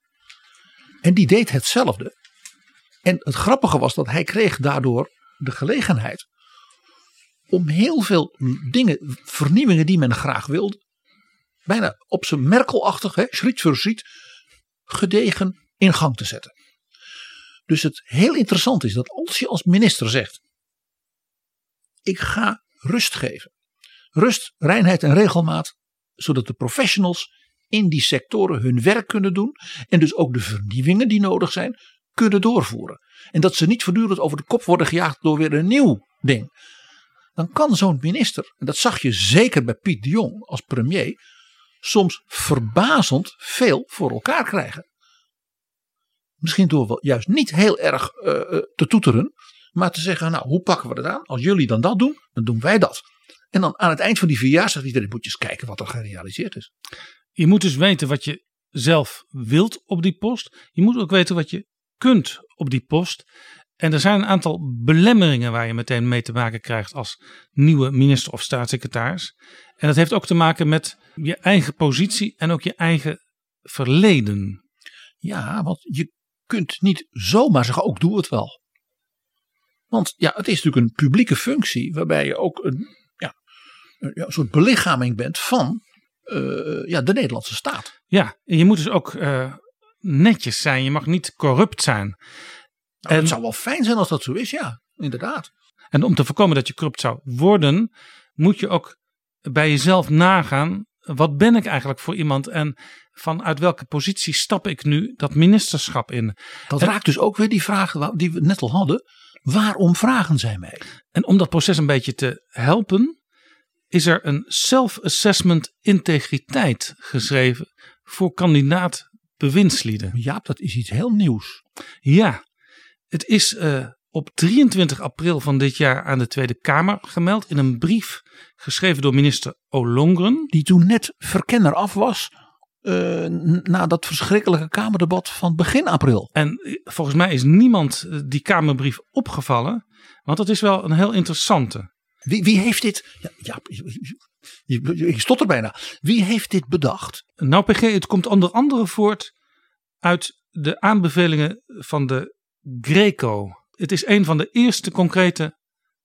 En die deed hetzelfde. En het grappige was dat hij kreeg daardoor de gelegenheid om heel veel dingen, vernieuwingen die men graag wilde, bijna op zijn Merkelachtig, schriet voor schriet, gedegen in gang te zetten. Dus het heel interessant is dat als je als minister zegt, ik ga rust geven. Rust, reinheid en regelmaat, zodat de professionals in die sectoren hun werk kunnen doen en dus ook de vernieuwingen die nodig zijn kunnen doorvoeren. En dat ze niet voortdurend over de kop worden gejaagd door weer een nieuw ding dan kan zo'n minister, en dat zag je zeker bij Piet de Jong als premier, soms verbazend veel voor elkaar krijgen. Misschien door wel juist niet heel erg uh, te toeteren, maar te zeggen, nou hoe pakken we dat aan? Als jullie dan dat doen, dan doen wij dat. En dan aan het eind van die vier jaar zegt iedereen, moet eens kijken wat er gerealiseerd is. Je moet dus weten wat je zelf wilt op die post. Je moet ook weten wat je kunt op die post. En er zijn een aantal belemmeringen waar je meteen mee te maken krijgt als nieuwe minister of staatssecretaris. En dat heeft ook te maken met je eigen positie en ook je eigen verleden. Ja, want je kunt niet zomaar zeggen, ook doe het wel. Want ja, het is natuurlijk een publieke functie waarbij je ook een, ja, een, soort belichaming bent van uh, ja, de Nederlandse staat. Ja, en je moet dus ook uh, netjes zijn. Je mag niet corrupt zijn. Nou, en, het zou wel fijn zijn als dat zo is, ja, inderdaad. En om te voorkomen dat je corrupt zou worden, moet je ook bij jezelf nagaan. Wat ben ik eigenlijk voor iemand en vanuit welke positie stap ik nu dat ministerschap in? Dat raakt dus ook weer die vraag die we net al hadden. Waarom vragen zij mij? En om dat proces een beetje te helpen, is er een self-assessment integriteit geschreven voor kandidaat bewindslieden. Ja, dat is iets heel nieuws. Ja, het is uh, op 23 april van dit jaar aan de Tweede Kamer gemeld in een brief geschreven door minister Olongren. Die toen net verkenner af was uh, na dat verschrikkelijke Kamerdebat van begin april. En eh, volgens mij is niemand die Kamerbrief opgevallen, want dat is wel een heel interessante. Wie, wie heeft dit? Ja, ja, je, stotter bijna. Wie heeft dit bedacht? Nou, PG, het komt onder andere voort uit de aanbevelingen van de Greco. Het is een van de eerste concrete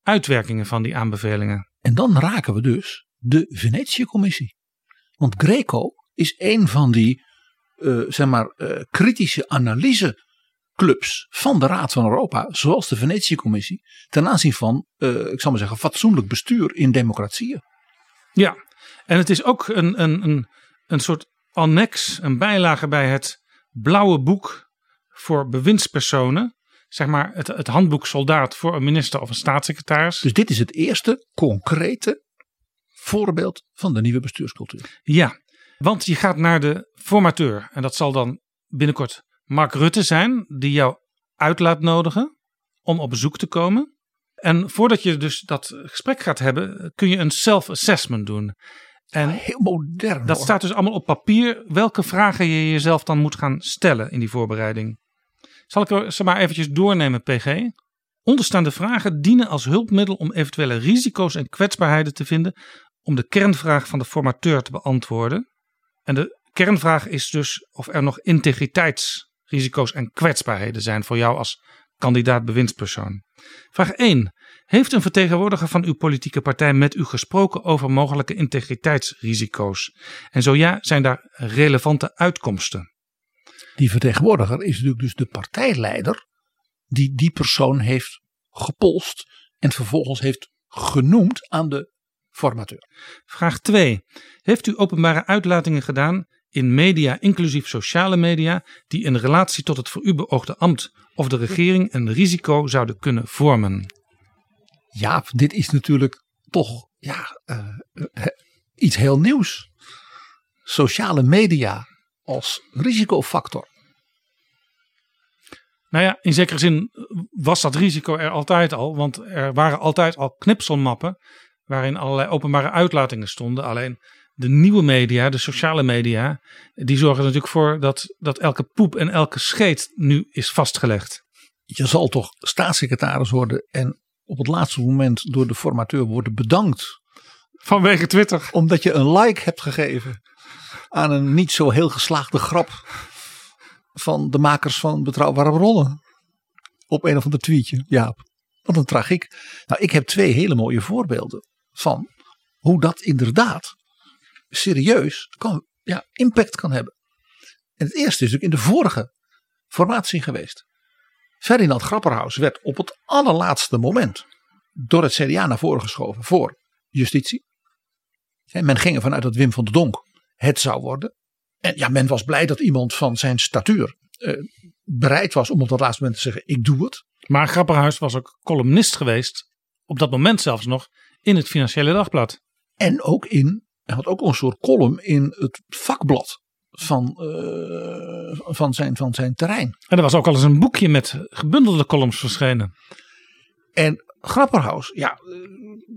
uitwerkingen van die aanbevelingen. En dan raken we dus de Venetië-commissie. Want Greco is een van die uh, zeg maar, uh, kritische analyseclubs van de Raad van Europa, zoals de Venetië-commissie, ten aanzien van, uh, ik zal maar zeggen, fatsoenlijk bestuur in democratieën. Ja, en het is ook een, een, een, een soort annex, een bijlage bij het blauwe boek voor bewindspersonen. Zeg maar het, het handboek soldaat voor een minister of een staatssecretaris. Dus dit is het eerste concrete voorbeeld van de nieuwe bestuurscultuur. Ja, want je gaat naar de formateur. En dat zal dan binnenkort Mark Rutte zijn, die jou uit laat nodigen om op bezoek te komen. En voordat je dus dat gesprek gaat hebben, kun je een self-assessment doen. En heel modern. Dat staat dus allemaal op papier. Welke vragen je jezelf dan moet gaan stellen in die voorbereiding. Zal ik er ze maar eventjes doornemen, PG? Onderstaande vragen dienen als hulpmiddel om eventuele risico's en kwetsbaarheden te vinden. Om de kernvraag van de formateur te beantwoorden. En de kernvraag is dus of er nog integriteitsrisico's en kwetsbaarheden zijn voor jou als kandidaat bewindspersoon. Vraag 1. Heeft een vertegenwoordiger van uw politieke partij met u gesproken over mogelijke integriteitsrisico's? En zo ja, zijn daar relevante uitkomsten? Die vertegenwoordiger is natuurlijk dus de partijleider die die persoon heeft gepolst en vervolgens heeft genoemd aan de formateur. Vraag 2. Heeft u openbare uitlatingen gedaan in media, inclusief sociale media, die in relatie tot het voor u beoogde ambt of de regering een risico zouden kunnen vormen? Ja, dit is natuurlijk toch ja, uh, iets heel nieuws. Sociale media als risicofactor. Nou ja, in zekere zin was dat risico er altijd al, want er waren altijd al knipselmappen waarin allerlei openbare uitlatingen stonden. Alleen de nieuwe media, de sociale media, die zorgen er natuurlijk voor dat, dat elke poep en elke scheet nu is vastgelegd. Je zal toch staatssecretaris worden en op het laatste moment door de formateur worden bedankt. Vanwege Twitter. Omdat je een like hebt gegeven aan een niet zo heel geslaagde grap van de makers van Betrouwbare Rollen. Op een of ander tweetje, Jaap. Wat een tragiek. Nou, ik heb twee hele mooie voorbeelden van hoe dat inderdaad serieus kan, ja, impact kan hebben. En het eerste is natuurlijk in de vorige formatie geweest. Ferdinand Grapperhaus werd op het allerlaatste moment door het CDA naar voren geschoven voor justitie. men ging ervan uit dat Wim van der Donk het zou worden. En ja, men was blij dat iemand van zijn statuur eh, bereid was om op dat laatste moment te zeggen: Ik doe het. Maar Grapperhaus was ook columnist geweest, op dat moment zelfs nog, in het Financiële Dagblad. En ook in Hij had ook een soort column in het vakblad van, eh, van, zijn, van zijn terrein. En er was ook al eens een boekje met gebundelde columns verschenen. En Grapperhaus, ja,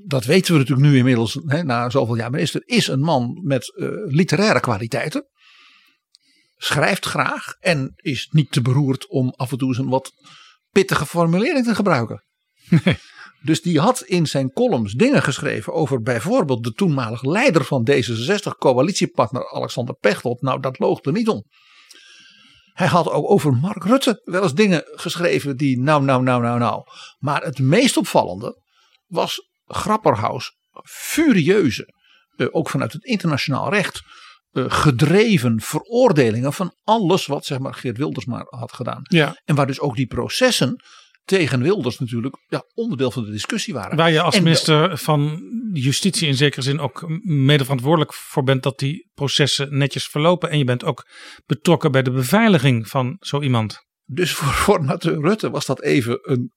dat weten we natuurlijk nu inmiddels hè, na zoveel jaar minister, is een man met eh, literaire kwaliteiten. Schrijft graag en is niet te beroerd om af en toe eens een wat pittige formulering te gebruiken. Dus die had in zijn columns dingen geschreven over bijvoorbeeld de toenmalige leider van D66, coalitiepartner Alexander Pechtold. Nou, dat loog er niet om. Hij had ook over Mark Rutte wel eens dingen geschreven die nou, nou, nou, nou, nou. Maar het meest opvallende was Grapperhaus furieuze, eh, ook vanuit het internationaal recht, eh, gedreven veroordelingen van alles wat zeg maar Geert Wilders maar had gedaan. Ja. En waar dus ook die processen tegen Wilders natuurlijk ja, onderdeel van de discussie waren. Waar je als En minister van Justitie in zekere zin ook mede verantwoordelijk voor bent dat die processen netjes verlopen. En je bent ook betrokken bij de beveiliging van zo iemand. Dus voor formateur Rutte was dat even een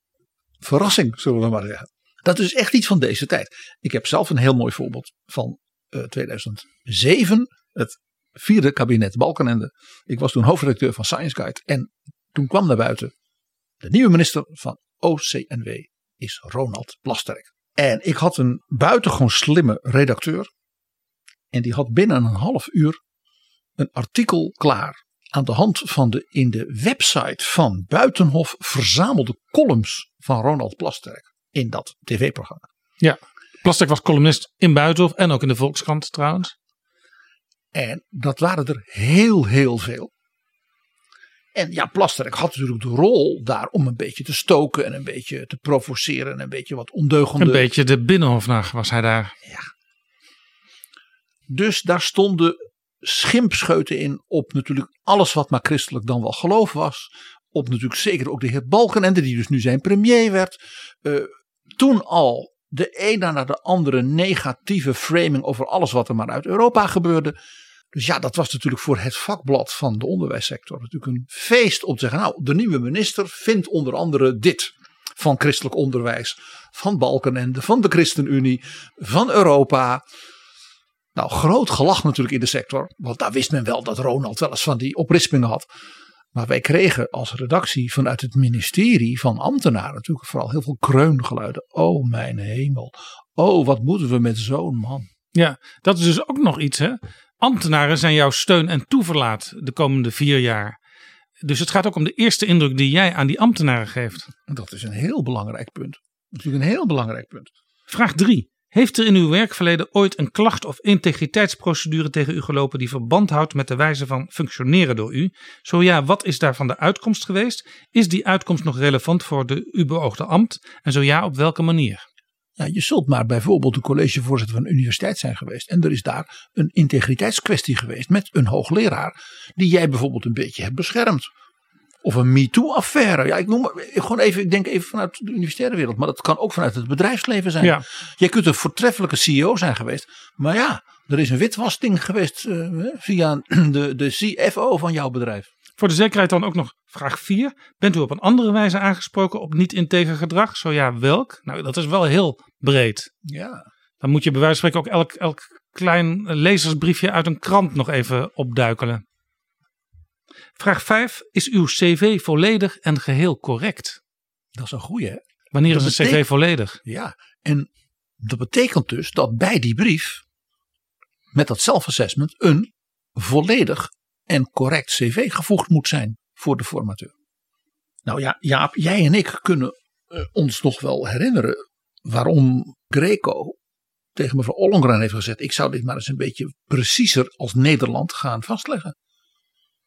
verrassing, zullen we maar zeggen. Dat is echt iets van deze tijd. Ik heb zelf een heel mooi voorbeeld van eh, 2007, het vierde kabinet Balkenende. Ik was toen hoofdredacteur van Science Guide en toen kwam naar buiten de nieuwe minister van OCNW is Ronald Plasterk. En ik had een buitengewoon slimme redacteur. En die had binnen een half uur een artikel klaar. Aan de hand van de in de website van Buitenhof verzamelde columns van Ronald Plasterk. In dat tv-programma. Ja, Plastic was columnist in Buitenhof en ook in de Volkskrant trouwens. En dat waren er heel, heel veel. En ja, Plasterk had natuurlijk de rol daar om een beetje te stoken en een beetje te provoceren en een beetje wat ondeugende. Een beetje de binnenhofnaar was hij daar. Dus daar stonden schimpscheuten in op natuurlijk alles wat maar christelijk dan wel geloof was. Op natuurlijk zeker ook de heer Balkenende, die dus nu zijn premier werd. Eh, toen al de ene na de andere negatieve framing over alles wat er maar uit Europa gebeurde. Dus ja, dat was natuurlijk voor het vakblad van de onderwijssector natuurlijk een feest om te zeggen. Nou, de nieuwe minister vindt onder andere dit van christelijk onderwijs, van Balkenende, van de ChristenUnie, van Europa. Nou, groot gelach natuurlijk in de sector, want daar wist men wel dat Ronald wel eens van die oprispingen had. Maar wij kregen als redactie vanuit het ministerie van ambtenaren natuurlijk vooral heel veel kreungeluiden. Oh mijn hemel, oh wat moeten we met zo'n man. Ja, dat is dus ook nog iets hè. Ambtenaren zijn jouw steun en toeverlaat de komende vier jaar. Dus het gaat ook om de eerste indruk die jij aan die ambtenaren geeft. Dat is een heel belangrijk punt. Natuurlijk een heel belangrijk punt. Vraag 3. Heeft er in uw werkverleden ooit een klacht of integriteitsprocedure tegen u gelopen die verband houdt met de wijze van functioneren door u? Zo ja, wat is daarvan de uitkomst geweest? Is die uitkomst nog relevant voor de u beoogde ambt? En zo ja, op welke manier? Ja, je zult maar bijvoorbeeld een collegevoorzitter van een universiteit zijn geweest. En er is daar een integriteitskwestie geweest met een hoogleraar. Die jij bijvoorbeeld een beetje hebt beschermd. Of een MeToo-affaire. Ja, ik noem maar, gewoon even, ik denk even vanuit de universitaire wereld. Maar dat kan ook vanuit het bedrijfsleven zijn. Ja. Jij kunt een voortreffelijke CEO zijn geweest. Maar ja, er is een witwasting geweest eh, via de, de CFO van jouw bedrijf. Voor de zekerheid dan ook nog vraag 4. Bent u op een andere wijze aangesproken op niet integer gedrag? Zo ja, welk? Nou, dat is wel heel breed. Ja. Dan moet je bij wijze van spreken ook elk, elk klein lezersbriefje uit een krant nog even opduikelen. Vraag 5. Is uw cv volledig en geheel correct? Dat is een goeie hè. Wanneer Dat is een cv volledig? Ja, en dat betekent dus dat bij die brief, met dat self-assessment, een volledig en correct cv gevoegd moet zijn voor de formateur. Nou ja, Jaap, jij en ik kunnen eh, ons nog wel herinneren waarom Greco tegen mevrouw Ollongren heeft gezegd: Ik zou dit maar eens een beetje preciezer als Nederland gaan vastleggen.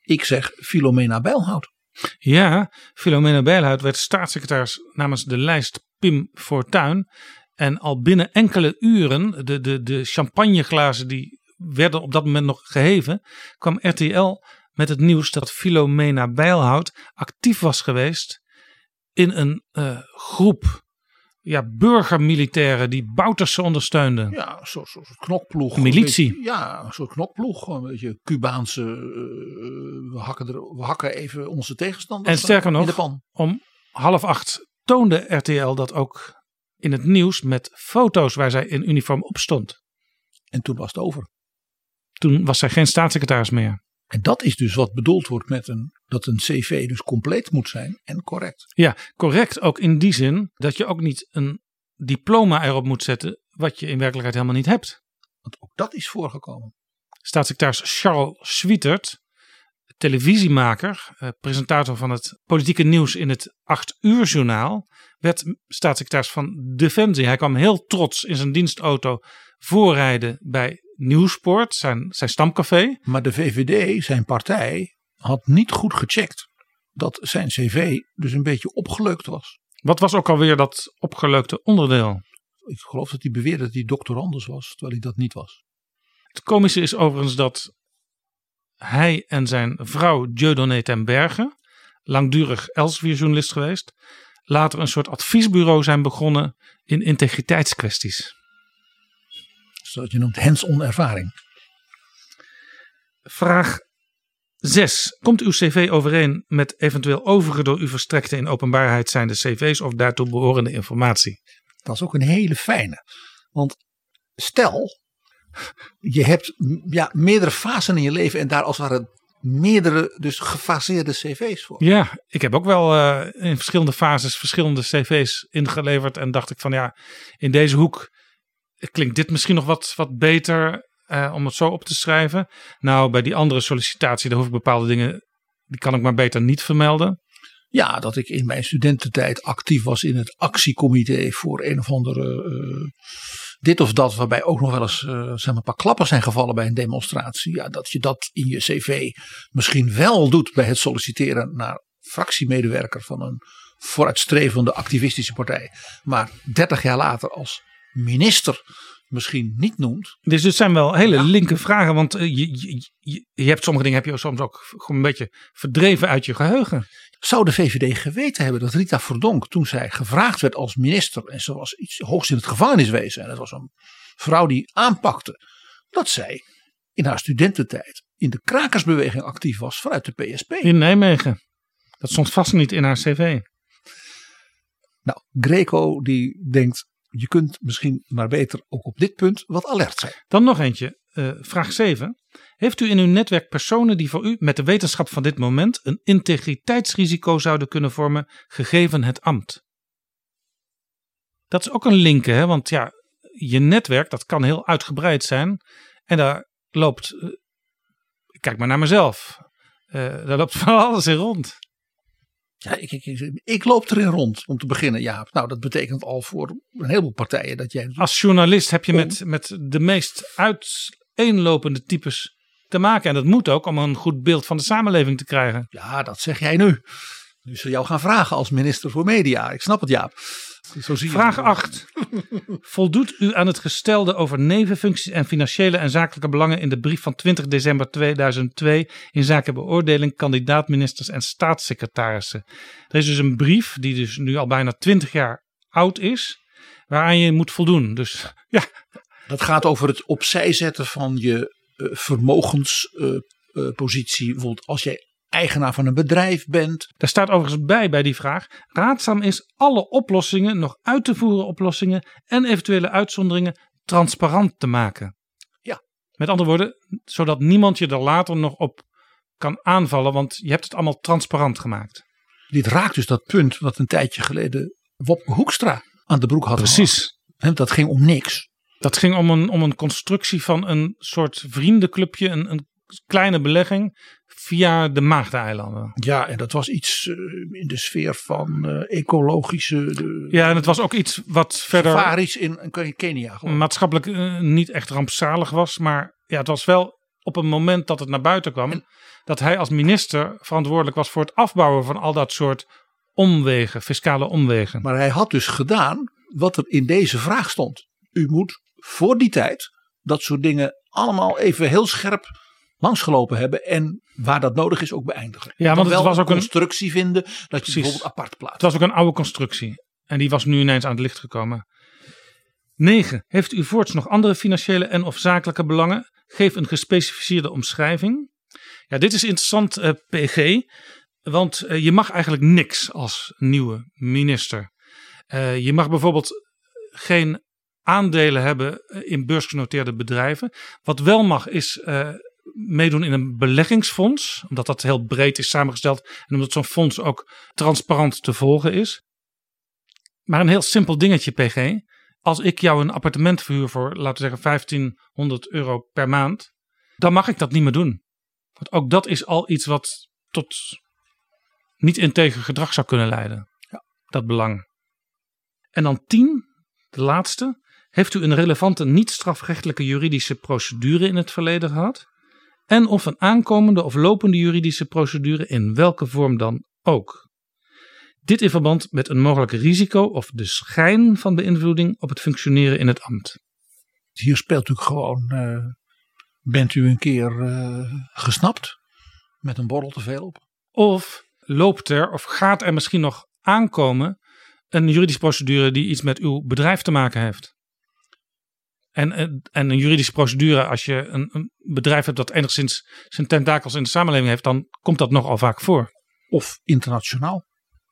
Ik zeg Filomena Bijlhout. Ja, Filomena Bijlhout werd staatssecretaris namens de lijst Pim Fortuyn. En al binnen enkele uren, de, de, de champagneglazen die werden op dat moment nog geheven, kwam RTL met het nieuws dat Filomena Bijlhout actief was geweest in een eh, groep ja, burgermilitairen die Bouterse ondersteunden. Ja, een soort, knokploeg. Militie. Beetje- ja, een soort knokploeg. Een beetje Cubaanse. eh, we, hakken er, we hakken even onze tegenstanders En sterker in nog, de pan. om half acht toonde RTL dat ook in het nieuws met foto's waar zij in uniform op stond. En toen was het over. Toen was zij geen staatssecretaris meer. En dat is dus wat bedoeld wordt met een, dat een cv dus compleet moet zijn en correct. Ja, correct ook in die zin dat je ook niet een diploma erop moet zetten wat je in werkelijkheid helemaal niet hebt. Want ook dat is voorgekomen. Staatssecretaris Charles Swietert, televisiemaker, eh, presentator van het politieke nieuws in het 8 uur journaal, werd staatssecretaris van Defensie. Hij kwam heel trots in zijn dienstauto voorrijden bij Nieuwsport, zijn, zijn stamcafé. Maar de VVD, zijn partij, had niet goed gecheckt dat zijn cv dus een beetje opgeleukt was. Wat was ook alweer dat opgeleukte onderdeel? Ik geloof dat hij beweerde dat hij doctorandus was, terwijl hij dat niet was. Het komische is overigens dat hij en zijn vrouw Dieudonné ten Berge, langdurig Elsevier-journalist geweest, later een soort adviesbureau zijn begonnen in integriteitskwesties. Zoals je noemt hands-on ervaring. Vraag 6. Komt uw cv overeen met eventueel overige door u verstrekte in openbaarheid zijnde cv's of daartoe behorende informatie? Dat is ook een hele fijne. Want stel, je hebt ja, meerdere fasen in je leven en daar als het ware meerdere dus gefaseerde cv's voor. Ja, ik heb ook wel uh, in verschillende fases verschillende cv's ingeleverd en dacht ik van ja, in deze hoek klinkt dit misschien nog wat, wat beter uh, om het zo op te schrijven. Nou, bij die andere sollicitatie, daar hoef ik bepaalde dingen, die kan ik maar beter niet vermelden. Ja, dat ik in mijn studententijd actief was in het actiecomité voor een of andere uh, dit of dat, waarbij ook nog wel eens uh, zeg maar, een paar klappen zijn gevallen bij een demonstratie. Ja, dat je dat in je cv misschien wel doet bij het solliciteren naar fractiemedewerker van een vooruitstrevende activistische partij. Maar 30 jaar later als minister misschien niet noemt. Dus het zijn wel hele ja. linker vragen, want je, je, je, je, hebt sommige dingen heb je soms ook gewoon een beetje verdreven uit je geheugen. Zou de VVD geweten hebben dat Rita Verdonk, toen zij gevraagd werd als minister, en ze was iets hoogst in het gevangeniswezen, en dat was een vrouw die aanpakte, dat zij in haar studententijd in de krakersbeweging actief was vanuit de PSP. In Nijmegen. Dat stond vast niet in haar cv. Nou, Greco die denkt, je kunt misschien maar beter ook op dit punt wat alert zijn. Dan nog eentje, uh, vraag 7. Heeft u in uw netwerk personen die voor u met de wetenschap van dit moment een integriteitsrisico zouden kunnen vormen, gegeven het ambt? Dat is ook een linker, hè? want ja, je netwerk dat kan heel uitgebreid zijn en daar loopt, uh, kijk maar naar mezelf, uh, daar loopt van alles in rond. Ja, ik, ik, ik, ik, loop erin rond om te beginnen, ja. Nou, dat betekent al voor een heleboel partijen dat jij. Als journalist heb je om... met, met de meest uiteenlopende types te maken. En dat moet ook om een goed beeld van de samenleving te krijgen. Ja, dat zeg jij nu. Nu ze jou gaan vragen als minister voor media. Ik snap het, Jaap. Zo zie Vraag 8. Voldoet u aan het gestelde over nevenfuncties en financiële en zakelijke belangen in de brief van 20 december 2002 in zaken beoordeling kandidaatministers en staatssecretarissen? Er is dus een brief die dus nu al bijna 20 jaar oud is, waaraan je moet voldoen. Dus ja. Dat gaat over het opzij zetten van je uh, vermogenspositie. Uh, uh, bijvoorbeeld als jij eigenaar van een bedrijf bent. Daar staat overigens bij bij die vraag. Raadzaam is alle oplossingen, nog uit te voeren oplossingen en eventuele uitzonderingen transparant te maken. Ja. Met andere woorden, zodat niemand je er later nog op kan aanvallen, want je hebt het allemaal transparant gemaakt. Dit raakt dus dat punt wat een tijdje geleden Wopke Hoekstra aan de broek had Precies. Gehad. Dat ging om niks. Dat ging om een, om een constructie van een soort vriendenclubje, een, een kleine belegging via de Maagdeneilanden. Ja, en dat was iets uh, in de sfeer van uh, ecologische. De, ja, en het was ook iets wat verder. Safaris in, in Kenia. Maatschappelijk uh, niet echt rampzalig was, maar ja, het was wel op een moment dat het naar buiten kwam. En, dat hij als minister verantwoordelijk was voor het afbouwen van al dat soort omwegen, fiscale omwegen. Maar hij had dus gedaan wat er in deze vraag stond. U moet voor die tijd dat soort dingen allemaal even heel scherp langsgelopen hebben en waar dat nodig is ook beëindigen. Ja, want het was ook een constructie vinden dat je Precies. bijvoorbeeld apart plaatst. Het was ook een oude constructie en die was nu ineens aan het licht gekomen. 9. Heeft u voorts nog andere financiële en of zakelijke belangen? Geef een gespecificeerde omschrijving. Ja, dit is interessant, uh, PG, want uh, je mag eigenlijk niks als nieuwe minister. Uh, je mag bijvoorbeeld geen aandelen hebben in beursgenoteerde bedrijven. Wat wel mag is meedoen in een beleggingsfonds, omdat dat heel breed is samengesteld en omdat zo'n fonds ook transparant te volgen is. Maar een heel simpel dingetje, PG. Als ik jou een appartement verhuur voor, laten we zeggen, 1500 euro per maand, dan mag ik dat niet meer doen. Want ook dat is al iets wat tot niet integer gedrag zou kunnen leiden. Ja. Dat belang. En dan 10, de laatste. Heeft u een relevante niet-strafrechtelijke juridische procedure in het verleden gehad? En of een aankomende of lopende juridische procedure in welke vorm dan ook. Dit in verband met een mogelijk risico of de schijn van beïnvloeding op het functioneren in het ambt. Hier speelt natuurlijk gewoon, uh, bent u een keer uh, gesnapt met een borrel te veel op? Of loopt er of gaat er misschien nog aankomen een juridische procedure die iets met uw bedrijf te maken heeft? En, en een juridische procedure, als je een, een bedrijf hebt dat enigszins zijn tentakels in de samenleving heeft, dan komt dat nogal vaak voor. Of internationaal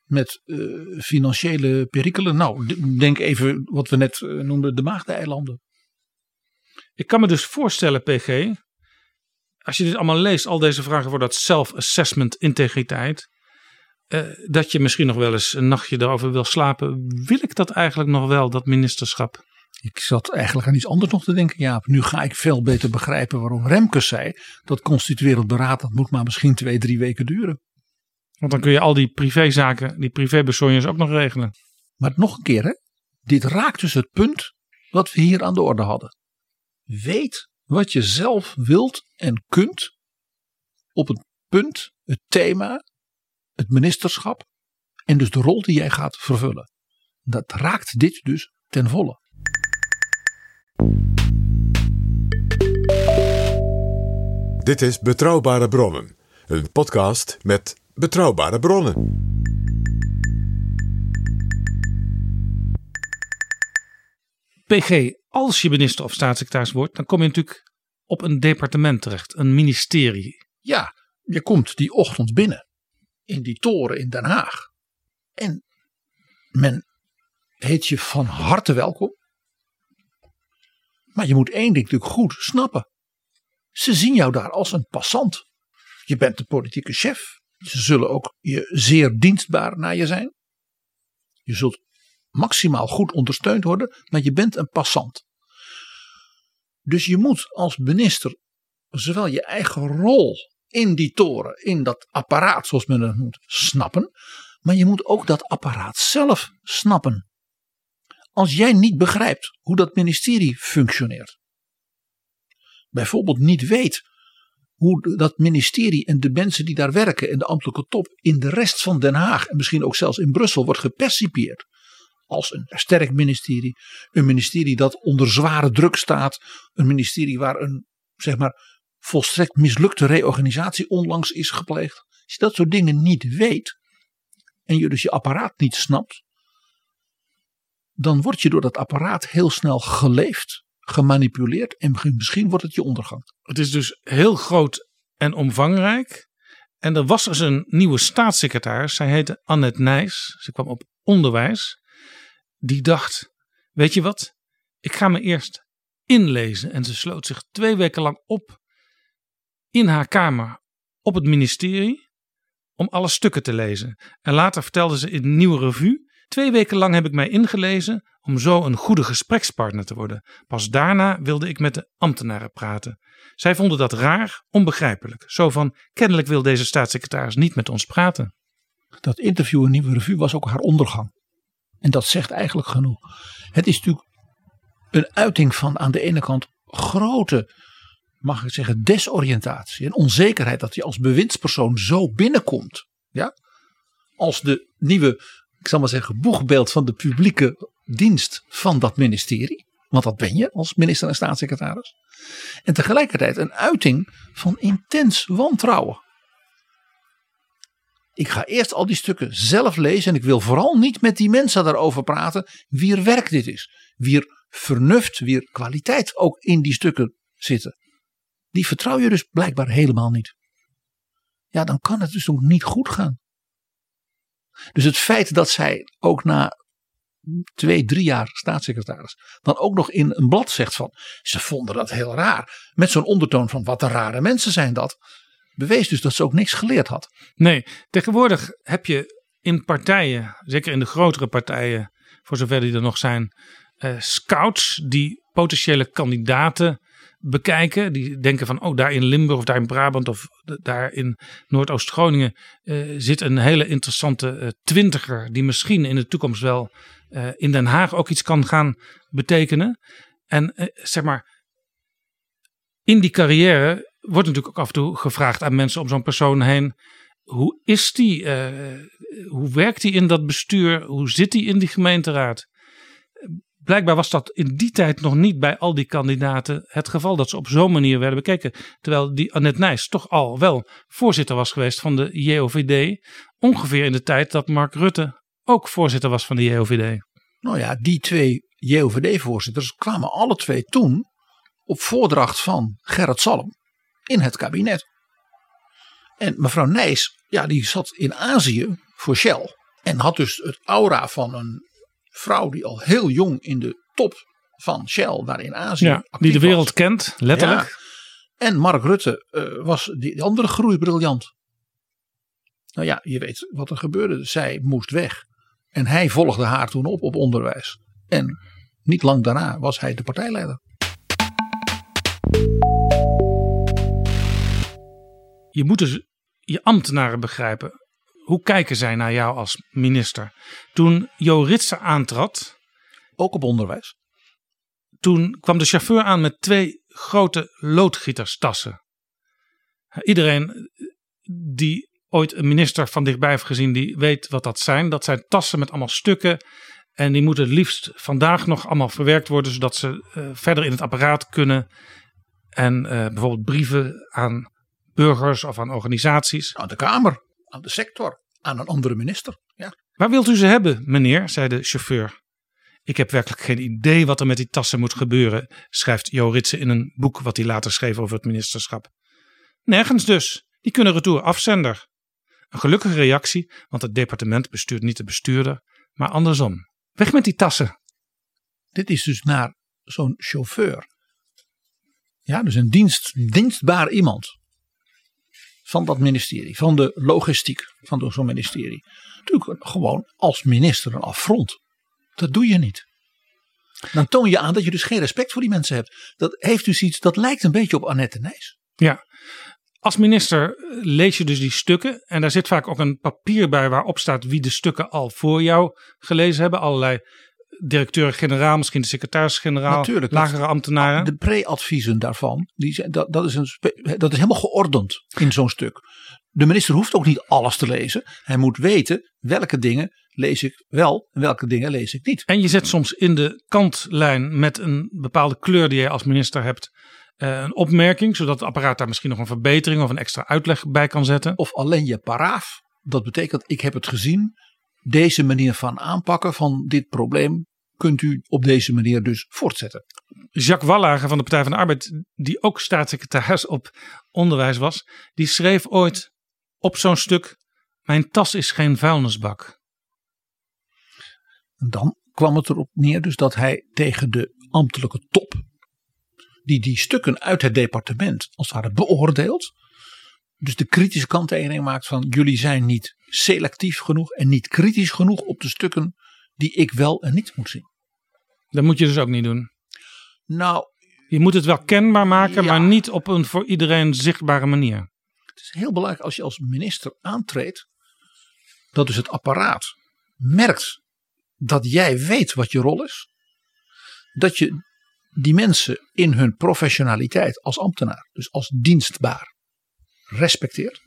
met uh, financiële perikelen. Nou, denk even wat we net uh, noemden, de Maagdeneilanden. Ik kan me dus voorstellen, PG, als je dit allemaal leest, al deze vragen voor dat self-assessment integriteit, dat je misschien nog wel eens een nachtje erover wil slapen. Wil ik dat eigenlijk nog wel, dat ministerschap? Ik zat eigenlijk aan iets anders nog te denken. Ja, nu ga ik veel beter begrijpen waarom Remkes zei dat constituerend beraad dat moet maar misschien twee, drie weken duren. Want dan kun je al die privézaken, die privébesonjes ook nog regelen. Maar nog een keer, hè? dit raakt dus het punt wat we hier aan de orde hadden. Weet wat je zelf wilt en kunt op het punt, het thema, het ministerschap en dus de rol die jij gaat vervullen. Dat raakt dit dus ten volle. Dit is Betrouwbare Bronnen, een podcast met betrouwbare bronnen. PG, als je minister of staatssecretaris wordt, dan kom je natuurlijk op een departement terecht, een ministerie. Ja, je komt die ochtend binnen in die toren in Den Haag. En men heet je van harte welkom. Maar je moet één ding natuurlijk goed snappen. Ze zien jou daar als een passant. Je bent de politieke chef. Ze zullen ook je zeer dienstbaar naar je zijn. Je zult maximaal goed ondersteund worden, maar je bent een passant. Dus je moet als minister zowel je eigen rol in die toren, in dat apparaat zoals men het noemt, snappen. Maar je moet ook dat apparaat zelf snappen. Als jij niet begrijpt hoe dat ministerie functioneert. Bijvoorbeeld niet weet hoe dat ministerie en de mensen die daar werken en de ambtelijke top in de rest van Den Haag en misschien ook zelfs in Brussel wordt gepercipieerd. Als een sterk ministerie, een ministerie dat onder zware druk staat, een ministerie waar een zeg maar volstrekt mislukte reorganisatie onlangs is gepleegd. Als je dat soort dingen niet weet en je dus je apparaat niet snapt, dan word je door dat apparaat heel snel geleefd gemanipuleerd en misschien wordt het je ondergang. Het is dus heel groot en omvangrijk. En er was dus een nieuwe staatssecretaris, zij heette Annette Nijs. Ze kwam op onderwijs. Die dacht, weet je wat, ik ga me eerst inlezen. En ze sloot zich twee weken lang op in haar kamer op het ministerie om alle stukken te lezen. En later vertelde ze in een nieuwe revue Twee weken lang heb ik mij ingelezen om zo een goede gesprekspartner te worden. Pas daarna wilde ik met de ambtenaren praten. Zij vonden dat raar, onbegrijpelijk. Zo van, kennelijk wil deze staatssecretaris niet met ons praten. Dat interview in Nieuwe Revue was ook haar ondergang. En dat zegt eigenlijk genoeg. Het is natuurlijk een uiting van aan de ene kant grote, mag ik zeggen, desoriëntatie en onzekerheid dat je als bewindspersoon zo binnenkomt. Ja? Als de nieuwe ik zal maar zeggen, boegbeeld van de publieke dienst van dat ministerie. Want dat ben je als minister en staatssecretaris. En tegelijkertijd een uiting van intens wantrouwen. Ik ga eerst al die stukken zelf lezen en ik wil vooral niet met die mensen daarover praten wier werk dit is. Wier vernuft, wier kwaliteit ook in die stukken zitten. Die vertrouw je dus blijkbaar helemaal niet. Ja, dan kan het dus ook niet goed gaan. Dus het feit dat zij ook na twee, drie jaar staatssecretaris, dan ook nog in een blad zegt van ze vonden dat heel raar. Met zo'n ondertoon van wat een rare mensen zijn dat. Bewees dus dat ze ook niks geleerd had. Nee, tegenwoordig heb je in partijen, zeker in de grotere partijen, voor zover die er nog zijn, eh, scouts die potentiële kandidaten bekijken. Die denken van, oh, daar in Limburg of daar in Brabant of daar in Noordoost-Groningen eh, zit een hele interessante eh, twintiger die misschien in de toekomst wel eh, in Den Haag ook iets kan gaan betekenen. En zeg maar, in die carrière wordt natuurlijk ook af en toe gevraagd aan mensen om zo'n persoon heen. Hoe is die? hoe werkt hij in dat bestuur? Hoe zit hij in die gemeenteraad? Blijkbaar was dat in die tijd nog niet bij al die kandidaten het geval dat ze op zo'n manier werden bekeken. Terwijl die Annette Nijs toch al wel voorzitter was geweest van de JOVD. Ongeveer in de tijd dat Mark Rutte ook voorzitter was van de JOVD. Nou ja, die twee JOVD-voorzitters kwamen alle twee toen op voordracht van Gerrit Salm in het kabinet. En mevrouw Nijs, ja, die zat in Azië voor Shell. En had dus het aura van een vrouw die al heel jong in de top van Shell, daar in Azië. Ja, die de wereld kent, letterlijk. Ja. En Mark Rutte uh, was die andere groeibriljant. Nou ja, je weet wat er gebeurde. Zij moest weg. En hij volgde haar toen op op onderwijs. En niet lang daarna was hij de partijleider. Je moet dus je ambtenaren begrijpen. Hoe kijken zij naar jou als minister? Toen Jo Ritser aantrad. Ook op onderwijs. Toen kwam de chauffeur aan met twee grote loodgieterstassen. Iedereen die ooit een minister van dichtbij heeft gezien, die weet wat dat zijn. Dat zijn tassen met allemaal stukken. En die moeten het liefst vandaag nog allemaal verwerkt worden, zodat ze uh, verder in het apparaat kunnen. En uh, bijvoorbeeld brieven aan burgers of aan organisaties. Aan de Kamer, aan de sector, aan een andere minister. Ja. Waar wilt u ze hebben, meneer? zei de chauffeur. Ik heb werkelijk geen idee wat er met die tassen moet gebeuren, schrijft Jo Ritsen in een boek wat hij later schreef over het ministerschap. Nergens dus. Die kunnen retour afzender. Een gelukkige reactie, want het departement bestuurt niet de bestuurder, maar andersom. Weg met die tassen. Dit is dus naar zo'n chauffeur. Ja, dus een dienst, dienstbaar iemand van dat ministerie, van de logistiek van zo'n ministerie. Natuurlijk gewoon als minister een affront. Dat doe je niet. Dan toon je aan dat je dus geen respect voor die mensen hebt. Dat heeft dus iets, dat lijkt een beetje op Annette Nijs. Ja, als minister lees je dus die stukken en daar zit vaak ook een papier bij waarop staat wie de stukken al voor jou gelezen hebben. Allerlei directeur-generaal, misschien de secretaris-generaal, lagere ambtenaren. De pre-adviezen daarvan, die, dat, dat, is een, dat is helemaal geordend in zo'n stuk. De minister hoeft ook niet alles te lezen. Hij moet weten welke dingen lees ik wel en welke dingen lees ik niet. En je zet soms in de kantlijn met een bepaalde kleur die je als minister hebt eh, een opmerking, zodat het apparaat daar misschien nog een verbetering of een extra uitleg bij kan zetten. Of alleen je paraaf. Dat betekent, ik heb het gezien. Deze manier van aanpakken van dit probleem kunt u op deze manier dus voortzetten. Jacques Wallager van de Partij van de Arbeid, die ook staatssecretaris op onderwijs was, die schreef ooit op zo'n stuk: Mijn tas is geen vuilnisbak. En dan kwam het erop neer dus dat hij tegen de ambtelijke top, die die stukken uit het departement als het ware beoordeelt, dus de kritische kanttekening maakt van jullie zijn niet selectief genoeg en niet kritisch genoeg op de stukken die ik wel en niet moet zien. Dat moet je dus ook niet doen. Nou, Je moet het wel kenbaar maken, Ja. maar niet op een voor iedereen zichtbare manier. het is heel belangrijk als je als minister aantreedt, dat dus het apparaat merkt dat jij weet wat je rol is. Dat je die mensen in hun professionaliteit als ambtenaar, dus als dienstbaar, respecteert.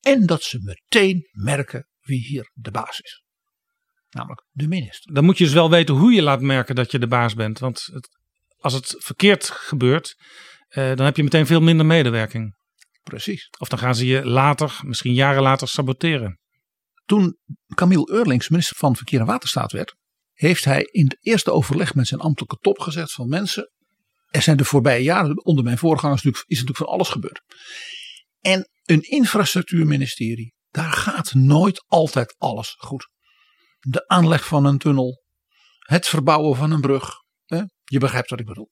En dat ze meteen merken wie hier de baas is. Namelijk de minister. Dan moet je dus wel weten hoe je laat merken dat je de baas bent. Want het, als het verkeerd gebeurt, eh, dan heb je meteen veel minder medewerking. Precies. Of dan gaan ze je later, misschien jaren later, saboteren. Toen Camille Eurlings minister van Verkeer en Waterstaat werd, heeft hij in het eerste overleg met zijn ambtelijke top gezegd van mensen, er zijn de voorbije jaren onder mijn voorgangers is natuurlijk van alles gebeurd. En een infrastructuurministerie, daar gaat nooit altijd alles goed. De aanleg van een tunnel het verbouwen van een brug. Hè? Je begrijpt wat ik bedoel.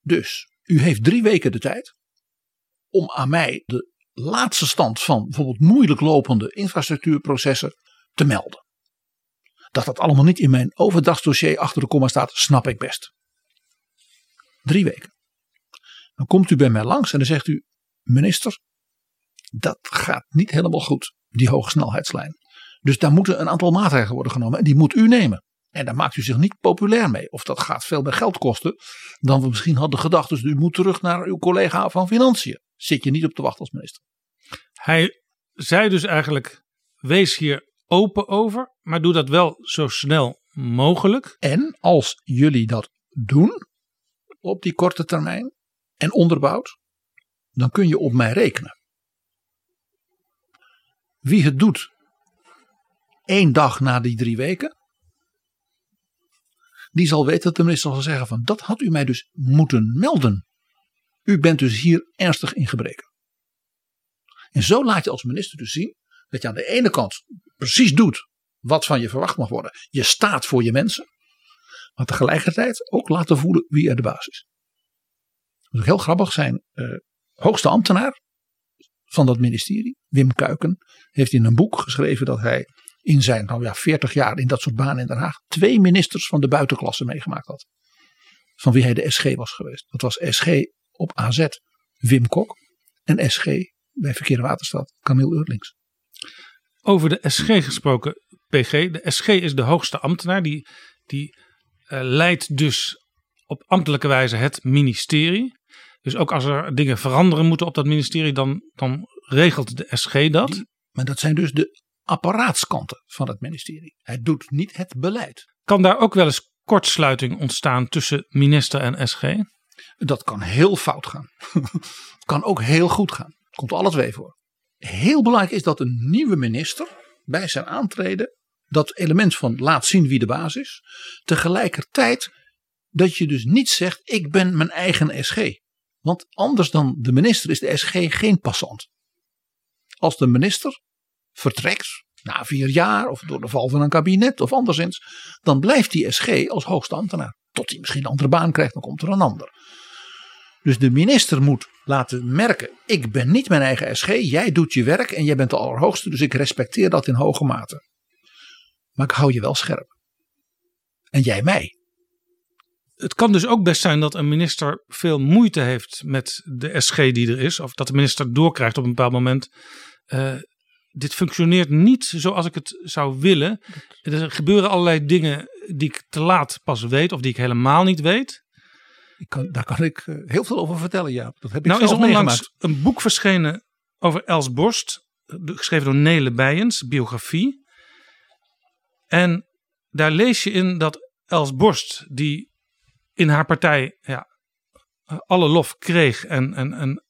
Dus u heeft drie weken de tijd om aan mij de laatste stand van bijvoorbeeld moeilijk lopende infrastructuurprocessen te melden. Dat dat allemaal niet in mijn overdagsdossier achter de komma staat, snap ik best. Drie weken. Dan komt u bij mij langs en dan zegt u, minister, dat gaat niet helemaal goed, die hogesnelheidslijn. Dus daar moeten een aantal maatregelen worden genomen en die moet u nemen. En daar maakt u zich niet populair mee. Of dat gaat veel meer geld kosten dan we misschien hadden gedacht. Dus u moet terug naar uw collega van Financiën. Zit je niet op te wachten als minister. Hij zei dus eigenlijk, wees hier open over, maar doe dat wel zo snel mogelijk. En als jullie dat doen op die korte termijn en onderbouwd, dan kun je op mij rekenen. Wie het doet één dag na die drie weken, die zal weten dat de minister zal zeggen van dat had u mij dus moeten melden. U bent dus hier ernstig in gebreken. En zo laat je als minister dus zien dat je aan de ene kant precies doet wat van je verwacht mag worden. Je staat voor je mensen. Maar tegelijkertijd ook laten voelen wie er de baas is. Dat is ook heel grappig. Zijn uh, hoogste ambtenaar van dat ministerie, Wim Kuiken, heeft in een boek geschreven dat hij in zijn nou ja, 40 jaar in dat soort banen in Den Haag twee ministers van de buitenklasse meegemaakt had. Van wie hij de SG was geweest. Dat was SG op AZ Wim Kok en SG bij Verkeer en Waterstaat Camille Eurlings. Over de SG gesproken, PG. De SG is de hoogste ambtenaar. Die, die uh, leidt dus op ambtelijke wijze het ministerie. Dus ook als er dingen veranderen moeten op dat ministerie, dan, dan regelt de SG dat. Die, maar dat zijn dus de apparaatskanten van het ministerie. Hij doet niet het beleid. Kan daar ook wel eens kortsluiting ontstaan tussen minister en SG? Dat kan heel fout gaan. Kan ook heel goed gaan. Komt alle twee voor. Heel belangrijk is dat een nieuwe minister bij zijn aantreden dat element van laat zien wie de baas is. Tegelijkertijd dat je dus niet zegt ik ben mijn eigen SG. Want anders dan de minister is de SG geen passant. Als de minister vertrekt na vier jaar of door de val van een kabinet of anderszins, dan blijft die SG als hoogste ambtenaar. Tot hij misschien een andere baan krijgt, dan komt er een ander. Dus de minister moet laten merken: ik ben niet mijn eigen SG, jij doet je werk en jij bent de allerhoogste, dus ik respecteer dat in hoge mate. Maar ik hou je wel scherp. En jij mij. Het kan dus ook best zijn dat een minister veel moeite heeft met de SG die er is, of dat de minister doorkrijgt op een bepaald moment. Uh, dit functioneert niet zoals ik het zou willen. Er gebeuren allerlei dingen die ik te laat pas weet of die ik helemaal niet weet. Ik kan, daar kan ik eh, heel veel over vertellen, ja. Dat heb ik nou zelf is er onlangs meegemaakt. een boek verschenen over Els Borst, geschreven door Nele Bijens, biografie. En daar lees je in dat Els Borst, die in haar partij ja, alle lof kreeg en, en, en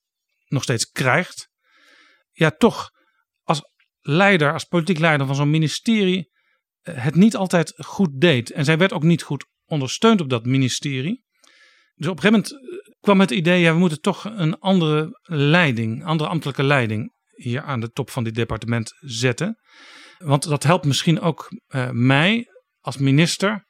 nog steeds krijgt, ja toch leider, als politiek leider van zo'n ministerie, eh, het niet altijd goed deed. En zij werd ook niet goed ondersteund op dat ministerie. Dus op een gegeven moment eh, kwam het idee, ja, we moeten toch een andere leiding, andere ambtelijke leiding hier aan de top van dit departement zetten. Want dat helpt misschien ook uh, mij als minister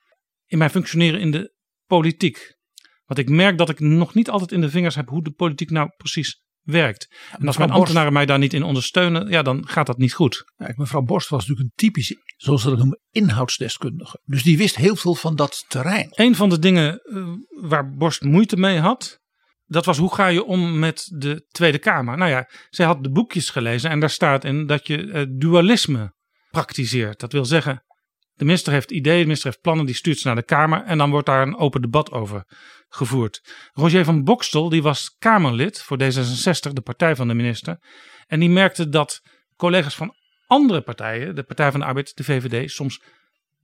in mijn functioneren in de politiek. Want ik merk dat ik nog niet altijd in de vingers heb hoe de politiek nou precies werkt. En als mijn ambtenaren mij daar niet in ondersteunen, ja, dan gaat dat niet goed. Ja, mevrouw Borst was natuurlijk een typische, zoals ze dat noemen, inhoudsdeskundige. Dus die wist heel veel van dat terrein. Een van de dingen uh, waar Borst moeite mee had, dat was hoe ga je om met de Tweede Kamer. Nou ja, zij had de boekjes gelezen en daar staat in dat je uh, dualisme praktiseert. Dat wil zeggen, de minister heeft ideeën, de minister heeft plannen, die stuurt ze naar de Kamer en dan wordt daar een open debat over gevoerd. Roger van Bokstel, die was Kamerlid voor D66, de partij van de minister. En die merkte dat collega's van andere partijen, de Partij van de Arbeid, de VVD, soms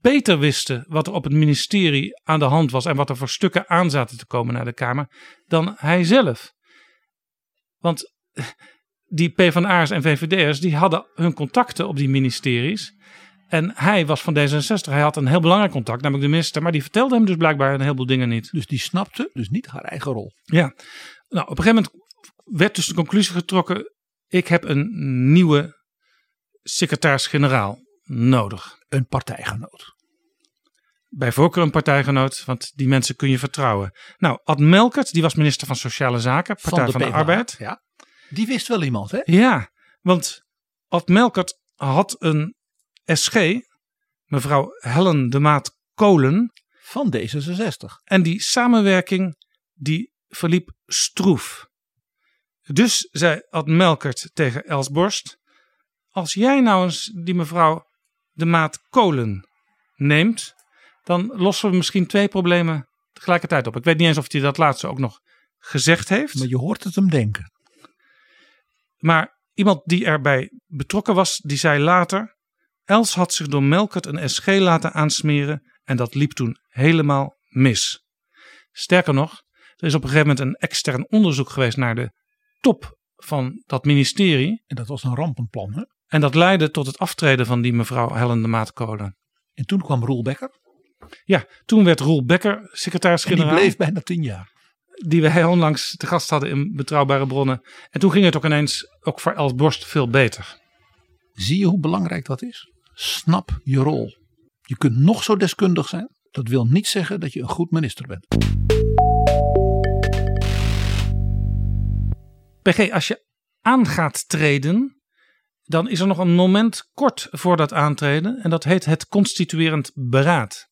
beter wisten wat er op het ministerie aan de hand was en wat er voor stukken aan zaten te komen naar de Kamer, dan hij zelf. Want die PvdA'ers en VVD'ers, die hadden hun contacten op die ministeries. En hij was van D66. Hij had een heel belangrijk contact, namelijk de minister. Maar die vertelde hem dus blijkbaar een heleboel dingen niet. Dus die snapte dus niet haar eigen rol. Ja. Nou, op een gegeven moment werd dus de conclusie getrokken. Ik heb een nieuwe secretaris-generaal nodig. Een partijgenoot. bij voorkeur een partijgenoot, want die mensen kun je vertrouwen. Nou, Ad Melkert, die was minister van Sociale Zaken, Partij van de, PvdA, Arbeid. Ja. Die wist wel iemand, hè? Ja, want Ad Melkert had een SG, mevrouw Helen de Maat Kolen. Van D66. En die samenwerking die verliep stroef. Dus zei Ad Melkert tegen Els Borst, als jij nou eens die mevrouw de Maat Kolen neemt, dan lossen we misschien twee problemen tegelijkertijd op. Ik weet niet eens of hij dat laatste ook nog gezegd heeft. Maar je hoort het hem denken. Maar iemand die erbij betrokken was, die zei later: Els had zich door Melkert een SG laten aansmeren en dat liep toen helemaal mis. Sterker nog, er is op een gegeven moment een extern onderzoek geweest naar de top van dat ministerie. En dat was een rampenplan, hè? En dat leidde tot het aftreden van die mevrouw Helen de Maatkolen. En toen kwam Roel Becker. Ja, toen werd Roel Becker secretaris-generaal. En die bleef bijna tien jaar. Die wij onlangs te gast hadden in Betrouwbare Bronnen. En toen ging het ook ineens, ook voor Els Borst, veel beter. Zie je hoe belangrijk dat is? Snap je rol. Je kunt nog zo deskundig zijn. Dat wil niet zeggen dat je een goed minister bent. PG, als je aan gaat treden, dan is er nog een moment kort voor dat aantreden. En dat heet het constituerend beraad.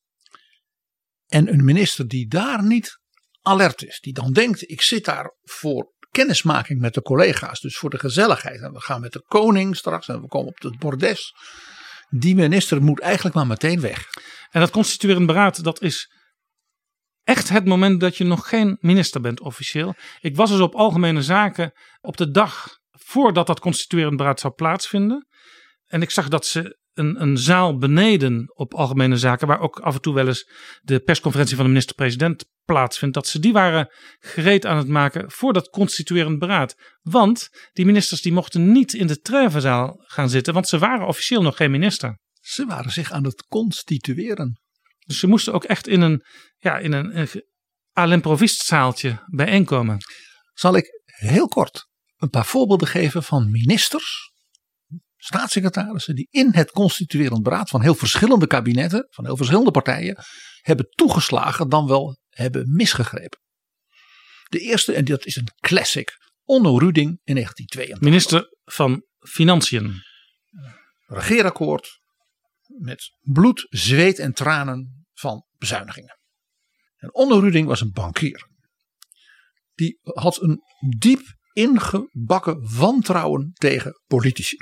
En een minister die daar niet alert is, die dan denkt: ik zit daar voor kennismaking met de collega's, dus voor de gezelligheid. En we gaan met de koning straks en we komen op het bordes. Die minister moet eigenlijk maar meteen weg. En dat constituerend beraad, dat is echt het moment dat je nog geen minister bent officieel. Ik was dus op algemene zaken op de dag voordat dat constituerend beraad zou plaatsvinden. En ik zag dat ze een, een zaal beneden op algemene zaken, waar ook af en toe wel eens de persconferentie van de minister-president plaatsvindt, dat ze die waren gereed aan het maken voor dat constituerend beraad. Want die ministers die mochten niet in de treffenzaal gaan zitten, want ze waren officieel nog geen minister. Ze waren zich aan het constitueren. Dus ze moesten ook echt in een, ja, in een, een zaaltje bijeenkomen. Zal ik heel kort een paar voorbeelden geven van ministers, staatssecretarissen, die in het constituerend beraad van heel verschillende kabinetten, van heel verschillende partijen, hebben toegeslagen, dan wel hebben misgegrepen. De eerste, en dat is een classic, Onno Ruding in 1982. Minister van Financiën. Regeerakkoord met bloed, zweet en tranen van bezuinigingen. En Onno Ruding was een bankier. Die had een diep ingebakken wantrouwen tegen politici.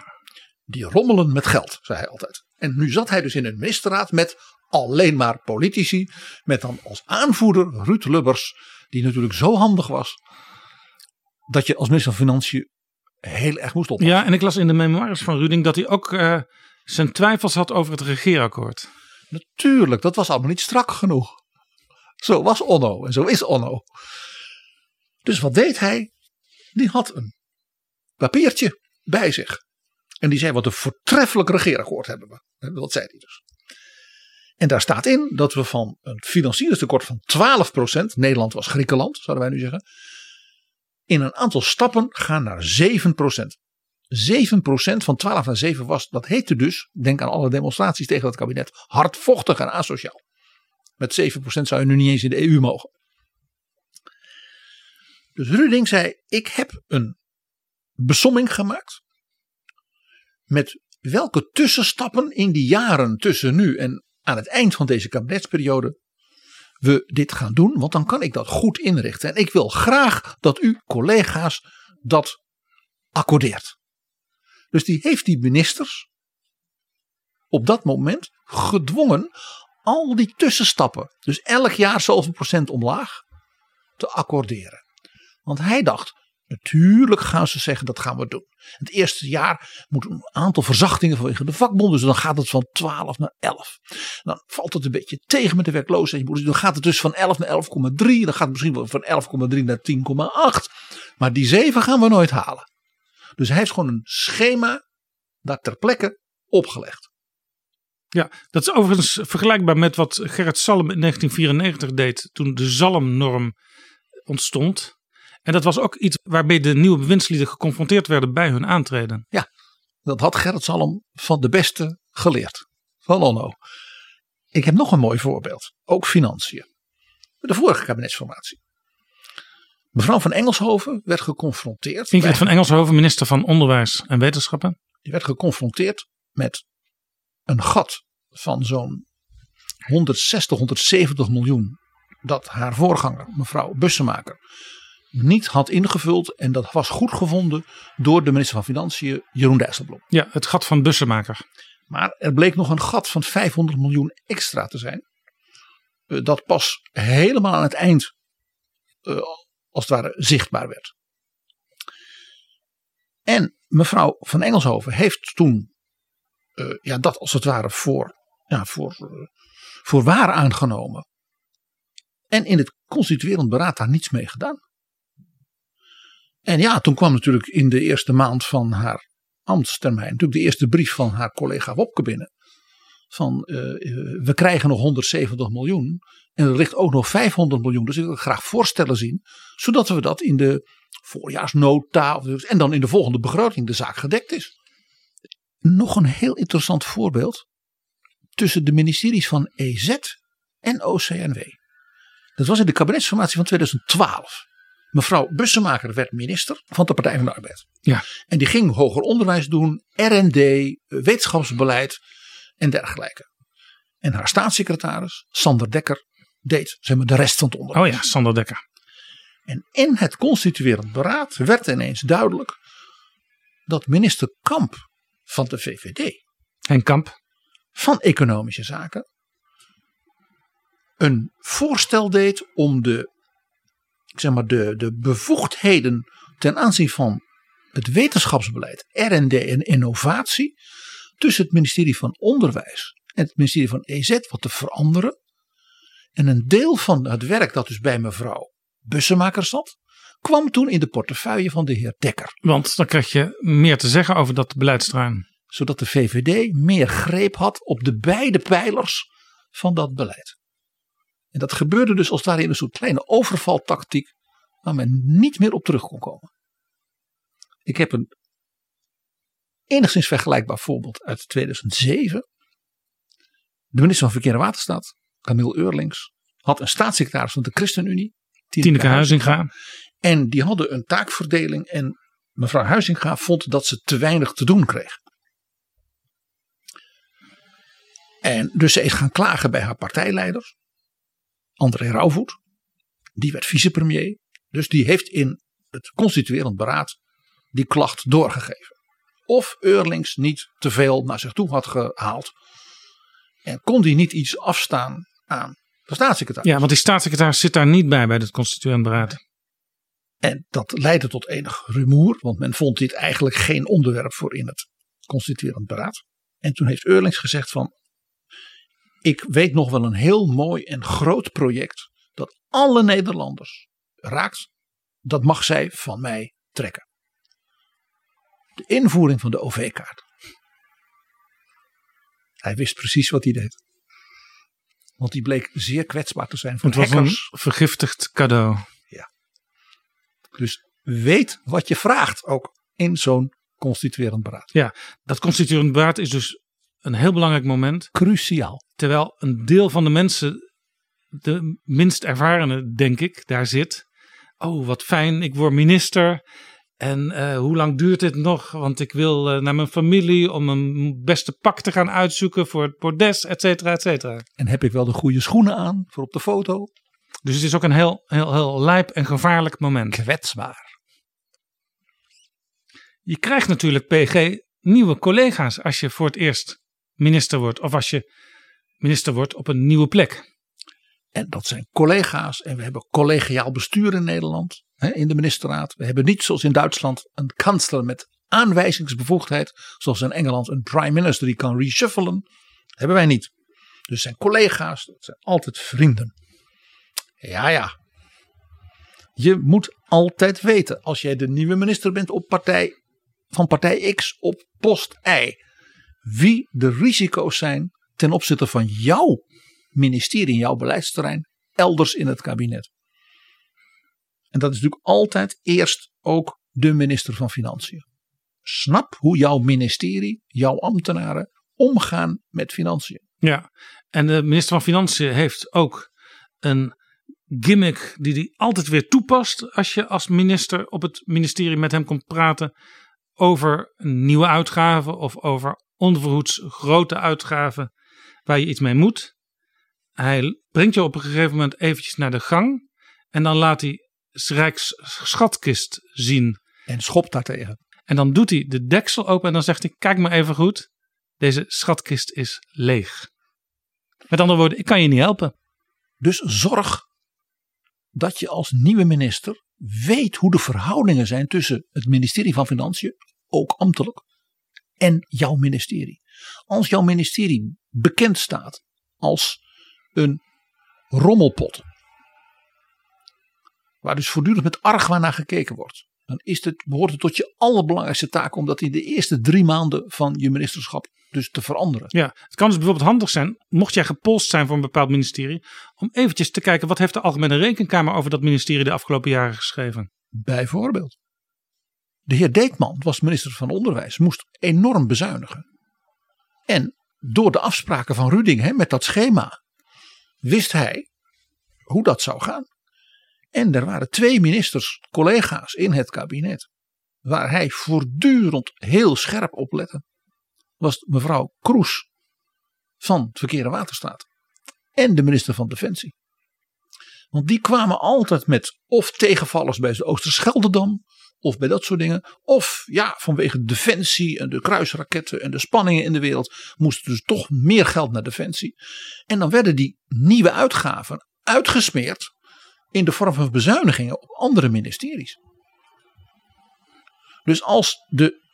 Die rommelen met geld, zei hij altijd. En nu zat hij dus in een ministerraad met alleen maar politici. Met dan als aanvoerder Ruud Lubbers, die natuurlijk zo handig was. Dat je als minister van Financiën heel erg moest oppassen. Ja, en ik las in de memoires van Ruding dat hij ook uh, zijn twijfels had over het regeerakkoord. Natuurlijk, dat was allemaal niet strak genoeg. Zo was Onno en zo is Onno. Dus wat deed hij? Die had een papiertje bij zich. En die zei wat een voortreffelijk regeerakkoord hebben we. Dat zei hij dus. En daar staat in dat we van een financieringstekort van 12%, Nederland was Griekenland, zouden wij nu zeggen, in een aantal stappen gaan naar 7%. 7% van 12 naar 7 was, dat heette dus, denk aan alle demonstraties tegen het kabinet, hardvochtig en asociaal. Met 7% zou je nu niet eens in de EU mogen. Dus Ruding zei: Ik heb een besomming gemaakt. Met welke tussenstappen in die jaren tussen nu en aan het eind van deze kabinetsperiode we dit gaan doen. Want dan kan ik dat goed inrichten. En ik wil graag dat u, collega's, dat accordeert. Dus die heeft die ministers op dat moment gedwongen al die tussenstappen, dus elk jaar zoveel procent omlaag, te accorderen. Want hij dacht, natuurlijk gaan ze zeggen dat gaan we doen. Het eerste jaar moet een aantal verzachtingen vanwege de vakbonden. Dus dan gaat het van 12 naar 11. Dan valt het een beetje tegen met de werkloosheid. Dan gaat het dus van 11 naar 11,3. Dan gaat het misschien wel van 11,3 naar 10,8. Maar die 7 gaan we nooit halen. Dus hij heeft gewoon een schema daar ter plekke opgelegd. Ja, dat is overigens vergelijkbaar met wat Gerrit Salm in 1994 deed. Toen de Zalmnorm ontstond. En dat was ook iets waarbij de nieuwe bewindslieden geconfronteerd werden bij hun aantreden. Ja, dat had Gerrit Salm van de beste geleerd. Van Onno. Ik heb nog een mooi voorbeeld. Ook financiën. De vorige kabinetsformatie. Mevrouw van Engelshoven werd geconfronteerd. Ingrid van Engelshoven, minister van Onderwijs en Wetenschappen. Die werd geconfronteerd met een gat van zo'n 160, 170 miljoen. Dat haar voorganger, mevrouw Bussemaker, niet had ingevuld. En dat was goed gevonden door de minister van Financiën, Jeroen Dijsselbloem. Ja, het gat van Bussemaker. Maar er bleek nog een gat van 500 miljoen extra te zijn. Eh, Dat pas helemaal aan het eind, eh, als het ware, zichtbaar werd. En mevrouw van Engelshoven heeft toen eh, ja, dat als het ware voor, ja, voor, voor waar aangenomen. En in het constituerend beraad daar niets mee gedaan. En ja, toen kwam natuurlijk in de eerste maand van haar ambtstermijn natuurlijk de eerste brief van haar collega Wopke binnen. Van eh, eh, we krijgen nog 170 miljoen en er ligt ook nog 500 miljoen. Dus ik wil graag voorstellen zien, zodat we dat in de voorjaarsnota en dan in de volgende begroting de zaak gedekt is. Nog een heel interessant voorbeeld tussen de ministeries van EZ en OCNW. Dat was in de kabinetsformatie van 2012. Mevrouw Bussemaker werd minister van de Partij van de Arbeid. Ja. En die ging hoger onderwijs doen, R&D, wetenschapsbeleid en dergelijke. En haar staatssecretaris, Sander Dekker, deed zeg maar, de rest van het onderwijs. Oh ja, Sander Dekker. En in het constituerend beraad werd ineens duidelijk dat minister Kamp van de VVD, Henk Kamp, van Economische Zaken, een voorstel deed om de, ik zeg maar, de, de bevoegdheden ten aanzien van het wetenschapsbeleid, R&D en innovatie tussen het ministerie van Onderwijs en het ministerie van EZ wat te veranderen. En een deel van het werk dat dus bij mevrouw Bussemaker zat, kwam toen in de portefeuille van de heer Dekker. Want dan krijg je meer te zeggen over dat beleidsterrein. Zodat de VVD meer greep had op de beide pijlers van dat beleid. En dat gebeurde dus als het ware in een soort kleine overvaltactiek waar men niet meer op terug kon komen. Ik heb een enigszins vergelijkbaar voorbeeld uit 2007. De minister van Verkeer en Waterstaat, Camille Eurlings, had een staatssecretaris van de ChristenUnie, Tineke Huizinga. En die hadden een taakverdeling en mevrouw Huizinga vond dat ze te weinig te doen kreeg. En dus ze is gaan klagen bij haar partijleider, André Rauwvoet. Die werd vicepremier. Dus die heeft in het constituerend beraad die klacht doorgegeven. Of Eurlings niet te veel naar zich toe had gehaald. En kon die niet iets afstaan aan de staatssecretaris. Ja, want die staatssecretaris zit daar niet bij bij het constituerend beraad. En dat leidde tot enig rumoer, want men vond dit eigenlijk geen onderwerp voor in het constituerend beraad. En toen heeft Eurlings gezegd van, ik weet nog wel een heel mooi en groot project dat alle Nederlanders raakt. Dat mag zij van mij trekken. De invoering van de OV-kaart. Hij wist precies wat hij deed. Want die bleek zeer kwetsbaar te zijn voor Het was hackers. een vergiftigd cadeau. Dus weet wat je vraagt ook in zo'n constituerend beraad. Ja, dat constituerend beraad is dus een heel belangrijk moment. Cruciaal. Terwijl een deel van de mensen, de minst ervarene denk ik, daar zit. Oh, wat fijn, ik word minister. En eh, hoe lang duurt dit nog? Want ik wil eh, naar mijn familie om een beste pak te gaan uitzoeken voor het bordes, et cetera, et cetera. En heb ik wel de goede schoenen aan voor op de foto? Dus het is ook een heel, heel, heel lijp en gevaarlijk moment. Kwetsbaar. Je krijgt natuurlijk PG nieuwe collega's als je voor het eerst minister wordt. Of als je minister wordt op een nieuwe plek. En dat zijn collega's. En we hebben collegiaal bestuur in Nederland. Hè, in de ministerraad. We hebben niet zoals in Duitsland een kanselier met aanwijzingsbevoegdheid. Zoals in Engeland een prime minister die kan reshuffelen. hebben wij niet. Dus zijn collega's. Dat zijn altijd vrienden. Ja, ja. Je moet altijd weten als jij de nieuwe minister bent op partij, van partij X op post Y. Wie de risico's zijn ten opzichte van jouw ministerie, jouw beleidsterrein, elders in het kabinet. En dat is natuurlijk altijd eerst ook de minister van Financiën. Snap hoe jouw ministerie, jouw ambtenaren omgaan met financiën. Ja, En de minister van Financiën heeft ook een gimmick die hij altijd weer toepast als je als minister op het ministerie met hem komt praten over nieuwe uitgaven of over onverhoeds grote uitgaven waar je iets mee moet. Hij brengt je op een gegeven moment eventjes naar de gang en dan laat hij Rijks schatkist zien. En schopt daartegen. En dan doet hij de deksel open en dan zegt hij: Kijk maar even goed, deze schatkist is leeg. Met andere woorden, ik kan je niet helpen. Dus zorg dat je als nieuwe minister weet hoe de verhoudingen zijn tussen het ministerie van Financiën, ook ambtelijk, en jouw ministerie. Als jouw ministerie bekend staat als een rommelpot, waar dus voortdurend met argwaan naar gekeken wordt, dan is het, behoort het tot je allerbelangrijkste taak om dat in de eerste drie maanden van je ministerschap dus te veranderen. Ja, het kan dus bijvoorbeeld handig zijn, mocht jij gepolst zijn voor een bepaald ministerie, om eventjes te kijken wat heeft de Algemene Rekenkamer over dat ministerie de afgelopen jaren geschreven. Bijvoorbeeld. De heer Deekman was minister van Onderwijs, moest enorm bezuinigen. En door de afspraken van Ruding met dat schema wist hij hoe dat zou gaan. En er waren twee ministers, collega's in het kabinet, waar hij voortdurend heel scherp op lette. Was mevrouw Kroes van Verkeer en Waterstaat en de minister van Defensie. Want die kwamen altijd met of tegenvallers bij de Oosterscheldedam of bij dat soort dingen. Of ja, vanwege defensie en de kruisraketten en de spanningen in de wereld moest dus toch meer geld naar defensie. En dan werden die nieuwe uitgaven uitgesmeerd in de vorm van bezuinigingen op andere ministeries. Dus als de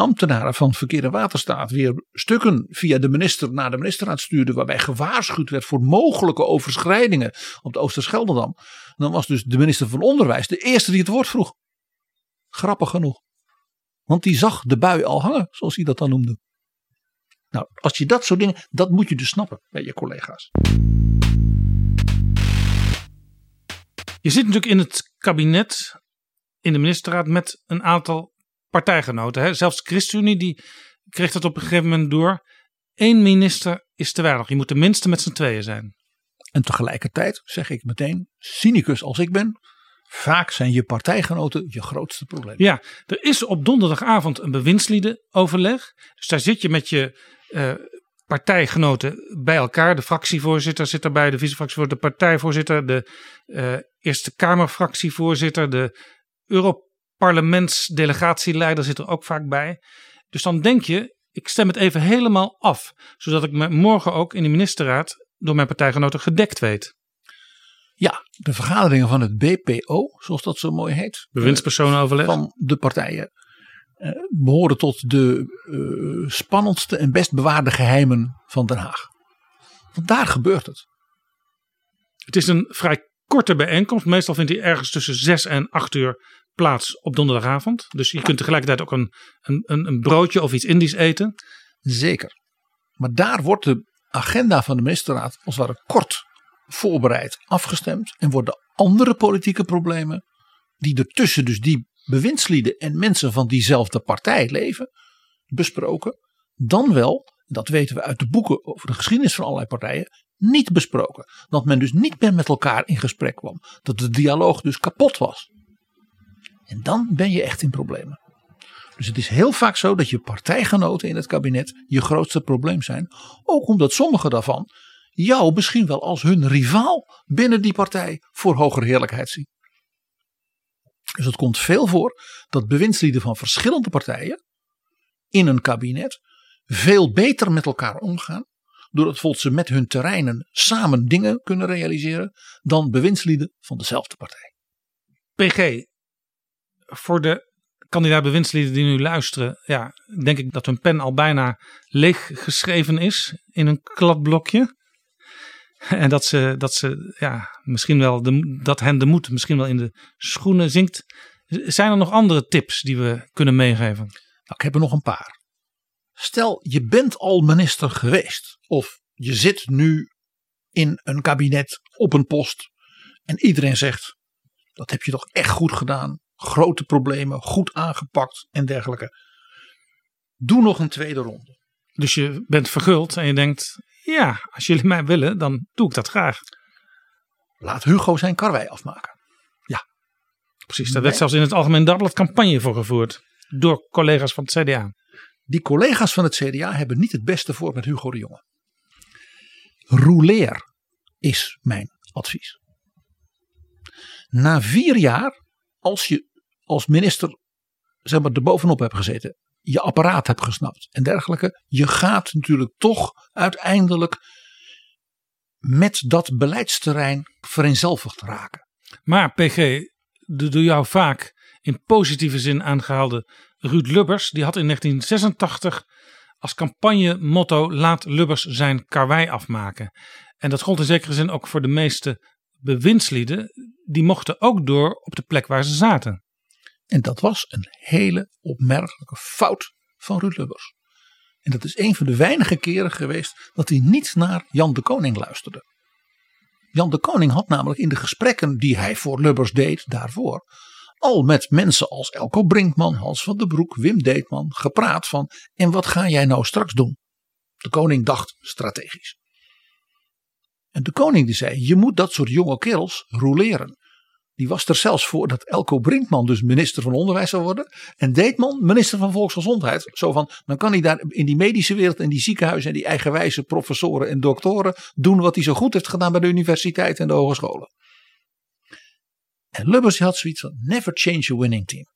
ambtenaren van Verkeer en Waterstaat weer stukken via de minister naar de ministerraad stuurden. waarbij gewaarschuwd werd voor mogelijke overschrijdingen op de Oosterscheldedam. dan was dus de minister van Onderwijs de eerste die het woord vroeg. Grappig genoeg. Want die zag de bui al hangen, zoals hij dat dan noemde. Nou, als je dat soort dingen, dat moet je dus snappen bij je collega's. Je zit natuurlijk in het kabinet, in de ministerraad, met een aantal partijgenoten. Hè? Zelfs ChristenUnie die kreeg dat op een gegeven moment door. Eén minister is te weinig. Je moet tenminste met z'n tweeën zijn. En tegelijkertijd zeg ik meteen, cynicus als ik ben, vaak zijn je partijgenoten je grootste probleem. Ja, er is op donderdagavond een bewindsliedenoverleg. Dus daar zit je met je uh, partijgenoten bij elkaar. De fractievoorzitter zit erbij, de vicefractievoorzitter, de partijvoorzitter, de uh, Eerste Kamerfractievoorzitter, de Europarlementsdelegatieleider zit er ook vaak bij. Dus dan denk je, ik stem het even helemaal af, zodat ik me morgen ook in de ministerraad door mijn partijgenoten gedekt weet. Ja, de vergaderingen van het BPO, zoals dat zo mooi heet. Bewindspersonenoverleg. Van de partijen eh, behoren tot de uh, spannendste en best bewaarde geheimen van Den Haag. Want daar gebeurt het. Het is een vrij korte bijeenkomst. Meestal vindt hij ergens tussen 6 en 8 uur plaats op donderdagavond. Dus je kunt tegelijkertijd ook een, een, een broodje of iets Indisch eten. Zeker. Maar daar wordt de agenda van de ministerraad als het ware kort voorbereid, afgestemd. En worden andere politieke problemen die ertussen dus die bewindslieden en mensen van diezelfde partij leven, besproken. Dan wel, dat weten we uit de boeken over de geschiedenis van allerlei partijen, niet besproken. Dat men dus niet meer met elkaar in gesprek kwam. Dat de dialoog dus kapot was. En dan ben je echt in problemen. Dus het is heel vaak zo dat je partijgenoten in het kabinet je grootste probleem zijn. Ook omdat sommige daarvan jou misschien wel als hun rivaal binnen die partij voor hogere heerlijkheid zien. Dus het komt veel voor dat bewindslieden van verschillende partijen in een kabinet veel beter met elkaar omgaan. Doordat ze met hun terreinen samen dingen kunnen realiseren dan bewindslieden van dezelfde partij. PG, voor de kandidaat bewindslieden die nu luisteren, ja, denk ik dat hun pen al bijna leeg geschreven is in een kladblokje. En dat ze, dat ze ja, misschien wel, dat hen de moed misschien wel in de schoenen zinkt. Zijn er nog andere tips die we kunnen meegeven? Nou, ik heb er nog een paar. Stel, je bent al minister geweest. Of je zit nu in een kabinet op een post. En iedereen zegt, dat heb je toch echt goed gedaan. Grote problemen, goed aangepakt en dergelijke. Doe nog een tweede ronde. Dus je bent verguld en je denkt, ja, als jullie mij willen, dan doe ik dat graag. Laat Hugo zijn karwei afmaken. Ja. Precies, daar werd zelfs in het Algemeen Dagblad campagne voor gevoerd. Door collega's van het CDA. Die collega's van het CDA hebben niet het beste voor met Hugo de Jonge. Rouleer is mijn advies. Na vier jaar, als je als minister zeg maar, er bovenop hebt gezeten, je apparaat hebt gesnapt en dergelijke, je gaat natuurlijk toch uiteindelijk met dat beleidsterrein vereenzelvigd raken. Maar PG, de door jou vaak in positieve zin aangehaalde Ruud Lubbers, die had in 1986 als campagnemotto laat Lubbers zijn karwei afmaken. En dat gold in zekere zin ook voor de meeste bewindslieden. Die mochten ook door op de plek waar ze zaten. En dat was een hele opmerkelijke fout van Ruud Lubbers. En dat is een van de weinige keren geweest dat hij niet naar Jan de Koning luisterde. Jan de Koning had namelijk in de gesprekken die hij voor Lubbers deed daarvoor al met mensen als Elko Brinkman, Hans van der Broek, Wim Deetman gepraat van en wat ga jij nou straks doen? De koning dacht strategisch. En de koning die zei je moet dat soort jonge kerels roleren. Die was er zelfs voor dat Elko Brinkman dus minister van Onderwijs zou worden. En Deetman minister van Volksgezondheid. Zo van, dan kan hij daar in die medische wereld en die ziekenhuizen en die eigenwijze professoren en doktoren doen wat hij zo goed heeft gedaan bij de universiteit en de hogescholen. En Lubbers had zoiets van never change a winning team.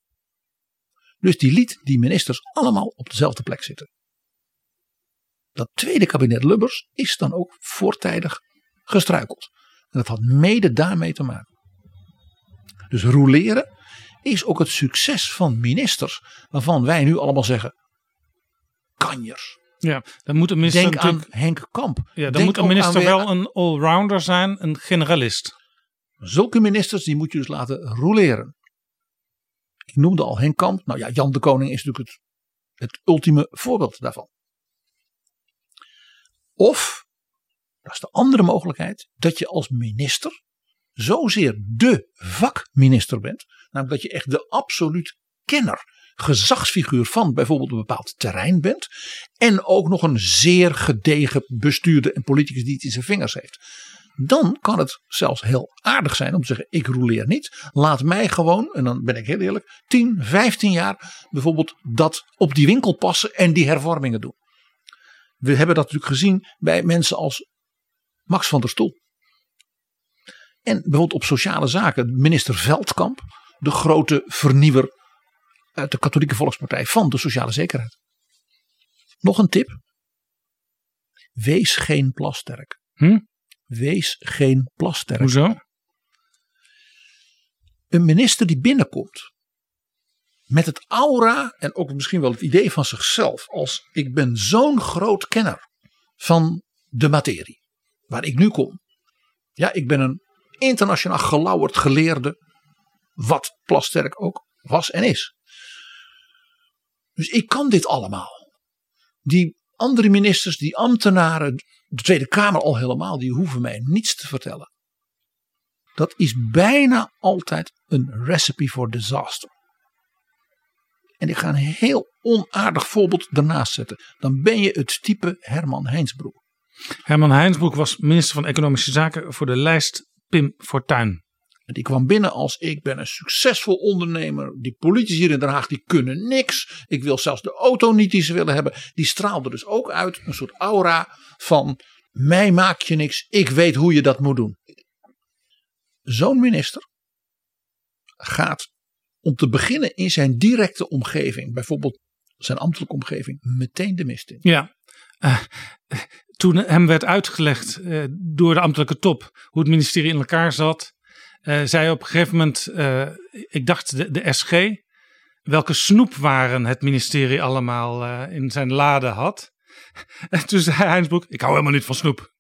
Dus die liet die ministers allemaal op dezelfde plek zitten. Dat tweede kabinet Lubbers is dan ook voortijdig gestruikeld. En dat had mede daarmee te maken. Dus roleren is ook het succes van ministers waarvan wij nu allemaal zeggen kanjers. Ja, dan moet een minister Denk aan Henk Kamp. Ja, dan Denk moet een minister wel een allrounder zijn, een generalist. Zulke ministers die moet je dus laten roleren. Ik noemde al Henk Kamp. Nou ja, Jan de Koning is natuurlijk het, het ultieme voorbeeld daarvan. Of, dat is de andere mogelijkheid, dat je als minister zozeer de vakminister bent. Namelijk dat je echt de absoluut kenner, gezagsfiguur van bijvoorbeeld een bepaald terrein bent. En ook nog een zeer gedegen bestuurder en politicus die het in zijn vingers heeft. Dan kan het zelfs heel aardig zijn om te zeggen: ik roleer niet. Laat mij gewoon, en dan ben ik heel eerlijk, 10, 15 jaar bijvoorbeeld dat op die winkel passen en die hervormingen doen. We hebben dat natuurlijk gezien bij mensen als Max van der Stoel. En bijvoorbeeld op sociale zaken, minister Veldkamp, de grote vernieuwer uit de Katholieke Volkspartij van de sociale zekerheid. Nog een tip. Wees geen plasterk. Hm? Wees geen plasterk. Hoezo? Een minister die binnenkomt met het aura en ook misschien wel het idee van zichzelf als ik ben zo'n groot kenner van de materie waar ik nu kom. Ja, ik ben een internationaal gelauwerd geleerde, wat Plasterk ook was en is. Dus ik kan dit allemaal. Die andere ministers, die ambtenaren, de Tweede Kamer al helemaal, die hoeven mij niets te vertellen. Dat is bijna altijd een recipe for disaster. En ik ga een heel onaardig voorbeeld ernaast zetten. Dan ben je het type Herman Heinsbroek. Herman Heinsbroek was minister van Economische Zaken voor de lijst Pim Fortuyn. Die kwam binnen als ik ben een succesvol ondernemer. Die politici hier in Den Haag die kunnen niks. Ik wil zelfs de auto niet die ze willen hebben. Die straalde dus ook uit een soort aura van mij maak je niks. Ik weet hoe je dat moet doen. Zo'n minister gaat om te beginnen in zijn directe omgeving. Bijvoorbeeld zijn ambtelijke omgeving. Meteen de mist in. Ja, eh, toen hem werd uitgelegd eh, door de ambtelijke top hoe het ministerie in elkaar zat, eh, zei op een gegeven moment, eh, ik dacht de, de SG, welke snoepwaren het ministerie allemaal in zijn lade had. En toen zei Heinsbroek, ik hou helemaal niet van snoep.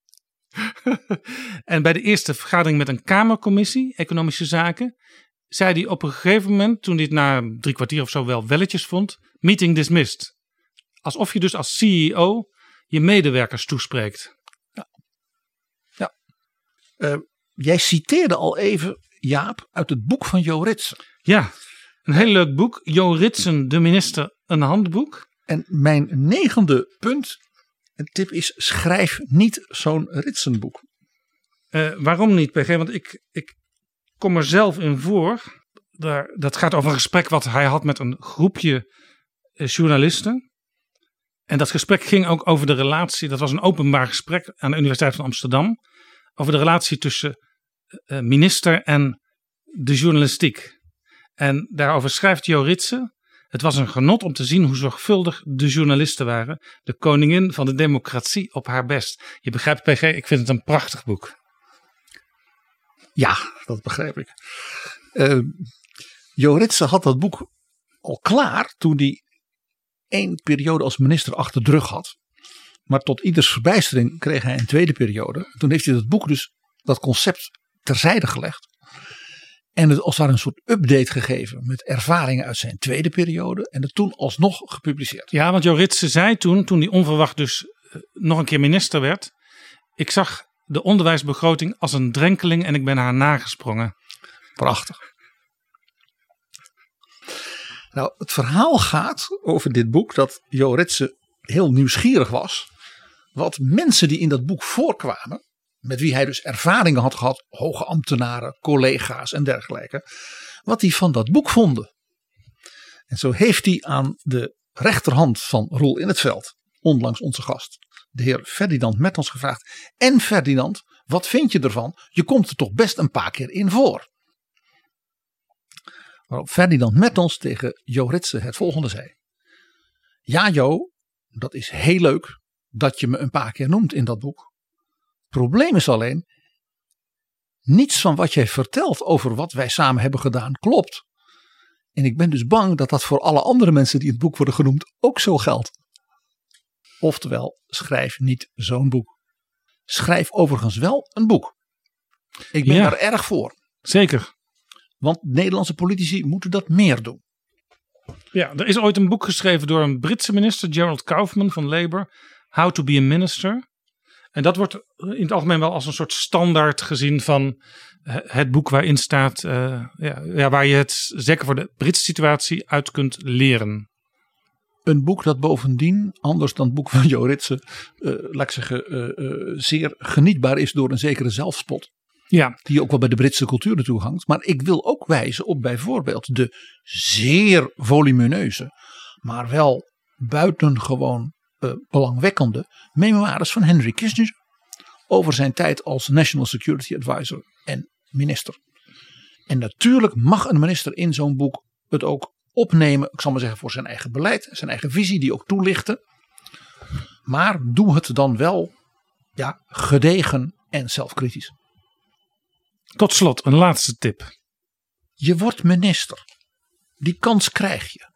en bij de eerste vergadering met een Kamercommissie, Economische Zaken, zei hij op een gegeven moment, toen hij het na drie kwartier of zo wel welletjes vond, meeting dismissed. Alsof je dus als CEO je medewerkers toespreekt. Uh, jij citeerde al even, Jaap, uit het boek van Jo Ritsen. Ja, een heel leuk boek. Jo Ritsen, de minister, een handboek. En mijn negende punt Een tip is: schrijf niet zo'n Ritsenboek. Uh, waarom niet, PG? Want ik, ik kom er zelf in voor. Daar, dat gaat over een gesprek wat hij had met een groepje uh, journalisten. En dat gesprek ging ook over de relatie. Dat was een openbaar gesprek aan de Universiteit van Amsterdam. Over de relatie tussen uh, minister en de journalistiek. En daarover schrijft Jo. Het was een genot om te zien hoe zorgvuldig de journalisten waren. De koningin van de democratie op haar best. Je begrijpt, PG, ik vind het een prachtig boek. Ja, dat begrijp ik. Uh, jo had dat boek al klaar toen hij één periode als minister achter de rug had. Maar tot ieders verbijstering kreeg hij een tweede periode. Toen heeft hij dat boek dus, dat concept, terzijde gelegd. En het als daar een soort update gegeven met ervaringen uit zijn tweede periode. En het toen alsnog gepubliceerd. Ja, want Jo Ritsen zei toen, toen hij onverwacht dus uh, nog een keer minister werd. Ik zag de onderwijsbegroting als een drenkeling en ik ben haar nagesprongen. Prachtig. Nou, het verhaal gaat over dit boek dat Jo Ritsen heel nieuwsgierig was. Wat mensen die in dat boek voorkwamen, met wie hij dus ervaringen had gehad, hoge ambtenaren, collega's en dergelijke, wat die van dat boek vonden. En zo heeft hij aan de rechterhand van Roel in het veld, onlangs onze gast, de heer Ferdinand Mettels gevraagd. En Ferdinand, wat vind je ervan? Je komt er toch best een paar keer in voor. Waarop Ferdinand Mettels tegen Jo Ritsen het volgende zei. Ja Jo, dat is heel leuk dat je me een paar keer noemt in dat boek. Probleem is alleen, niets van wat jij vertelt over wat wij samen hebben gedaan klopt. En ik ben dus bang dat dat voor alle andere mensen die in het boek worden genoemd ook zo geldt. Oftewel, schrijf niet zo'n boek. Schrijf overigens wel een boek. Ik ben Ja. daar erg voor. Zeker. Want Nederlandse politici moeten dat meer doen. Ja, er is ooit een boek geschreven door een Britse minister, Gerald Kaufman van Labour, How to be a Minister. En dat wordt in het algemeen wel als een soort standaard gezien van eh, het boek waarin staat, eh, ja, ja, waar je het zeker voor de Britse situatie uit kunt leren. Een boek dat bovendien, anders dan het boek van Jo Ritsen, eh, laat ik zeggen, zeer genietbaar is door een zekere zelfspot. Ja. Die ook wel bij de Britse cultuur naartoe hangt. Maar ik wil ook wijzen op bijvoorbeeld de zeer volumineuze, maar wel buitengewoon eh, belangwekkende memoires van Henry Kissinger. Over zijn tijd als National Security Advisor en minister. En natuurlijk mag een minister in zo'n boek het ook opnemen, ik zal maar zeggen, voor zijn eigen beleid, zijn eigen visie, die ook toelichten. Maar doe het dan wel ja, gedegen en zelfkritisch. Tot slot, een laatste tip. Je wordt minister. Die kans krijg je.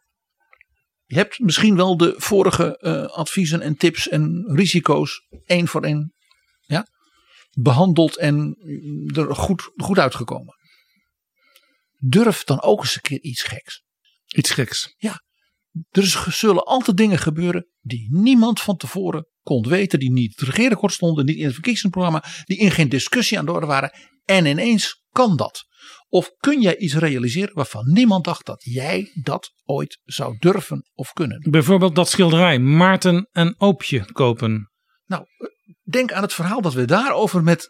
Je hebt misschien wel de vorige eh, adviezen en tips en risico's één voor één ja, behandeld en er goed, goed uitgekomen. Durf dan ook eens een keer iets geks. Iets geks. Ja, er zullen altijd dingen gebeuren die niemand van tevoren kon weten, die niet in het regeerakkoord stonden, niet in het verkiezingsprogramma, die in geen discussie aan de orde waren. En ineens kan dat. Of kun jij iets realiseren waarvan niemand dacht dat jij dat ooit zou durven of kunnen. Bijvoorbeeld dat schilderij Maarten en Oopje kopen. Nou, denk aan het verhaal dat we daarover met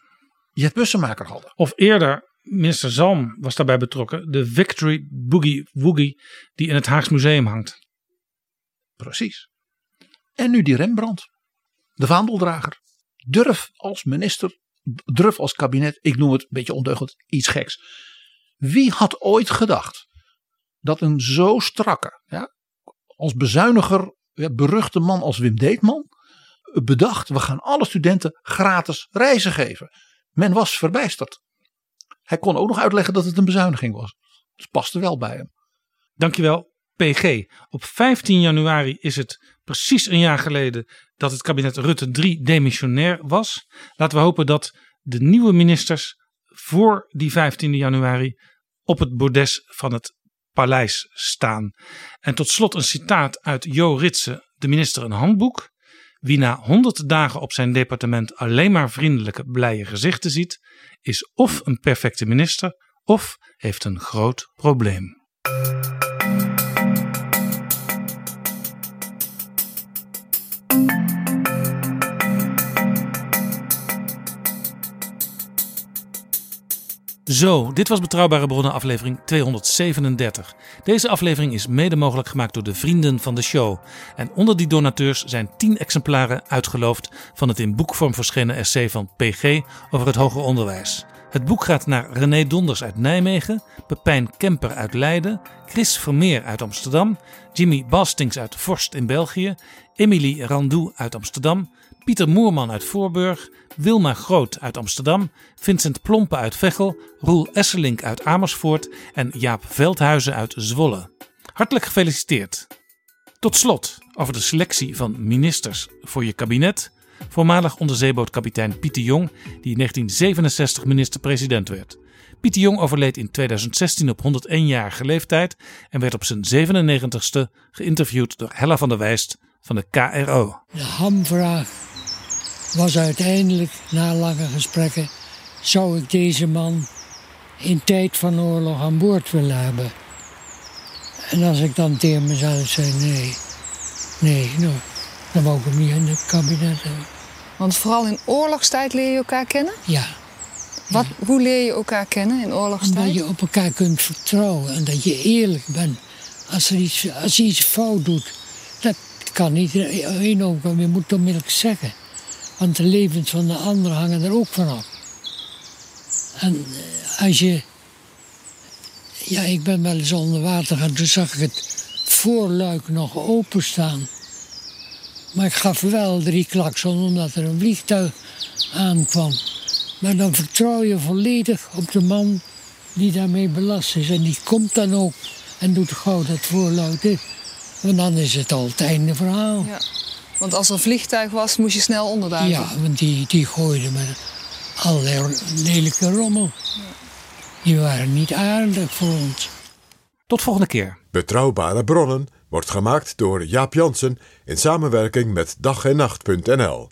Jet Bussemaker hadden. Of eerder, minister Zalm was daarbij betrokken. De Victory Boogie Woogie die in het Haags Museum hangt. Precies. En nu die Rembrandt, de vaandeldrager. Durf als minister, durf als kabinet, ik noem het een beetje ondeugend, iets geks. Wie had ooit gedacht dat een zo strakke, ja, als bezuiniger, beruchte man als Wim Deetman bedacht, we gaan alle studenten gratis reizen geven. Men was verbijsterd. Hij kon ook nog uitleggen dat het een bezuiniging was. Het paste wel bij hem. Dankjewel, PG. Op 15 januari is het precies een jaar geleden dat het kabinet Rutte 3 demissionair was. Laten we hopen dat de nieuwe ministers voor die 15 januari op het bordes van het paleis staan. En tot slot een citaat uit Jo Ritsen, de minister een handboek. Wie na 100 dagen op zijn departement alleen maar vriendelijke, blije gezichten ziet, is of een perfecte minister of heeft een groot probleem. Zo, dit was Betrouwbare Bronnen aflevering 237. Deze aflevering is mede mogelijk gemaakt door de vrienden van de show. En onder die donateurs zijn 10 exemplaren uitgeloofd van het in boekvorm verschenen essay van PG over het hoger onderwijs. Het boek gaat naar René Donders uit Nijmegen, Pepijn Kemper uit Leiden, Chris Vermeer uit Amsterdam, Jimmy Bastings uit Vorst in België, Emily Randou uit Amsterdam, Pieter Moerman uit Voorburg, Wilma Groot uit Amsterdam, Vincent Plompe uit Veghel, Roel Esselink uit Amersfoort en Jaap Veldhuizen uit Zwolle. Hartelijk gefeliciteerd. Tot slot over de selectie van ministers voor je kabinet. Voormalig onderzeebootkapitein Pieter Jong, die in 1967 minister-president werd. Pieter Jong overleed in 2016 op 101-jarige leeftijd en werd op zijn 97ste geïnterviewd door Hella van der Wijst van de KRO. De hamvraag was uiteindelijk, na lange gesprekken, zou ik deze man in tijd van oorlog aan boord willen hebben. En als ik dan tegen mezelf zei nee, nee, nou, dan wou ik hem niet in het kabinet hebben. Want vooral in oorlogstijd leer je elkaar kennen? Ja. Wat, Hoe leer je elkaar kennen in oorlogstijd? Omdat je op elkaar kunt vertrouwen en dat je eerlijk bent. Als, er iets, als je iets fout doet, dat kan niet je moet het onmiddellijk zeggen. Want de levens van de anderen hangen er ook vanaf. En eh, als je... Ja, ik ben wel eens onder water gaan, toen zag ik het voorluik nog openstaan. Maar ik gaf wel drie klakson omdat er een vliegtuig aankwam. Maar dan vertrouw je volledig op de man die daarmee belast is. En die komt dan ook en doet gauw dat voorluik. Want dan is het al het einde verhaal. Ja. Want als er een vliegtuig was, moest je snel onderduiken. Ja, want die, die gooiden met allerlei lelijke rommel. Die waren niet aardig voor ons. Tot volgende keer. Betrouwbare bronnen wordt gemaakt door Jaap Jansen in samenwerking met dag en nacht.nl.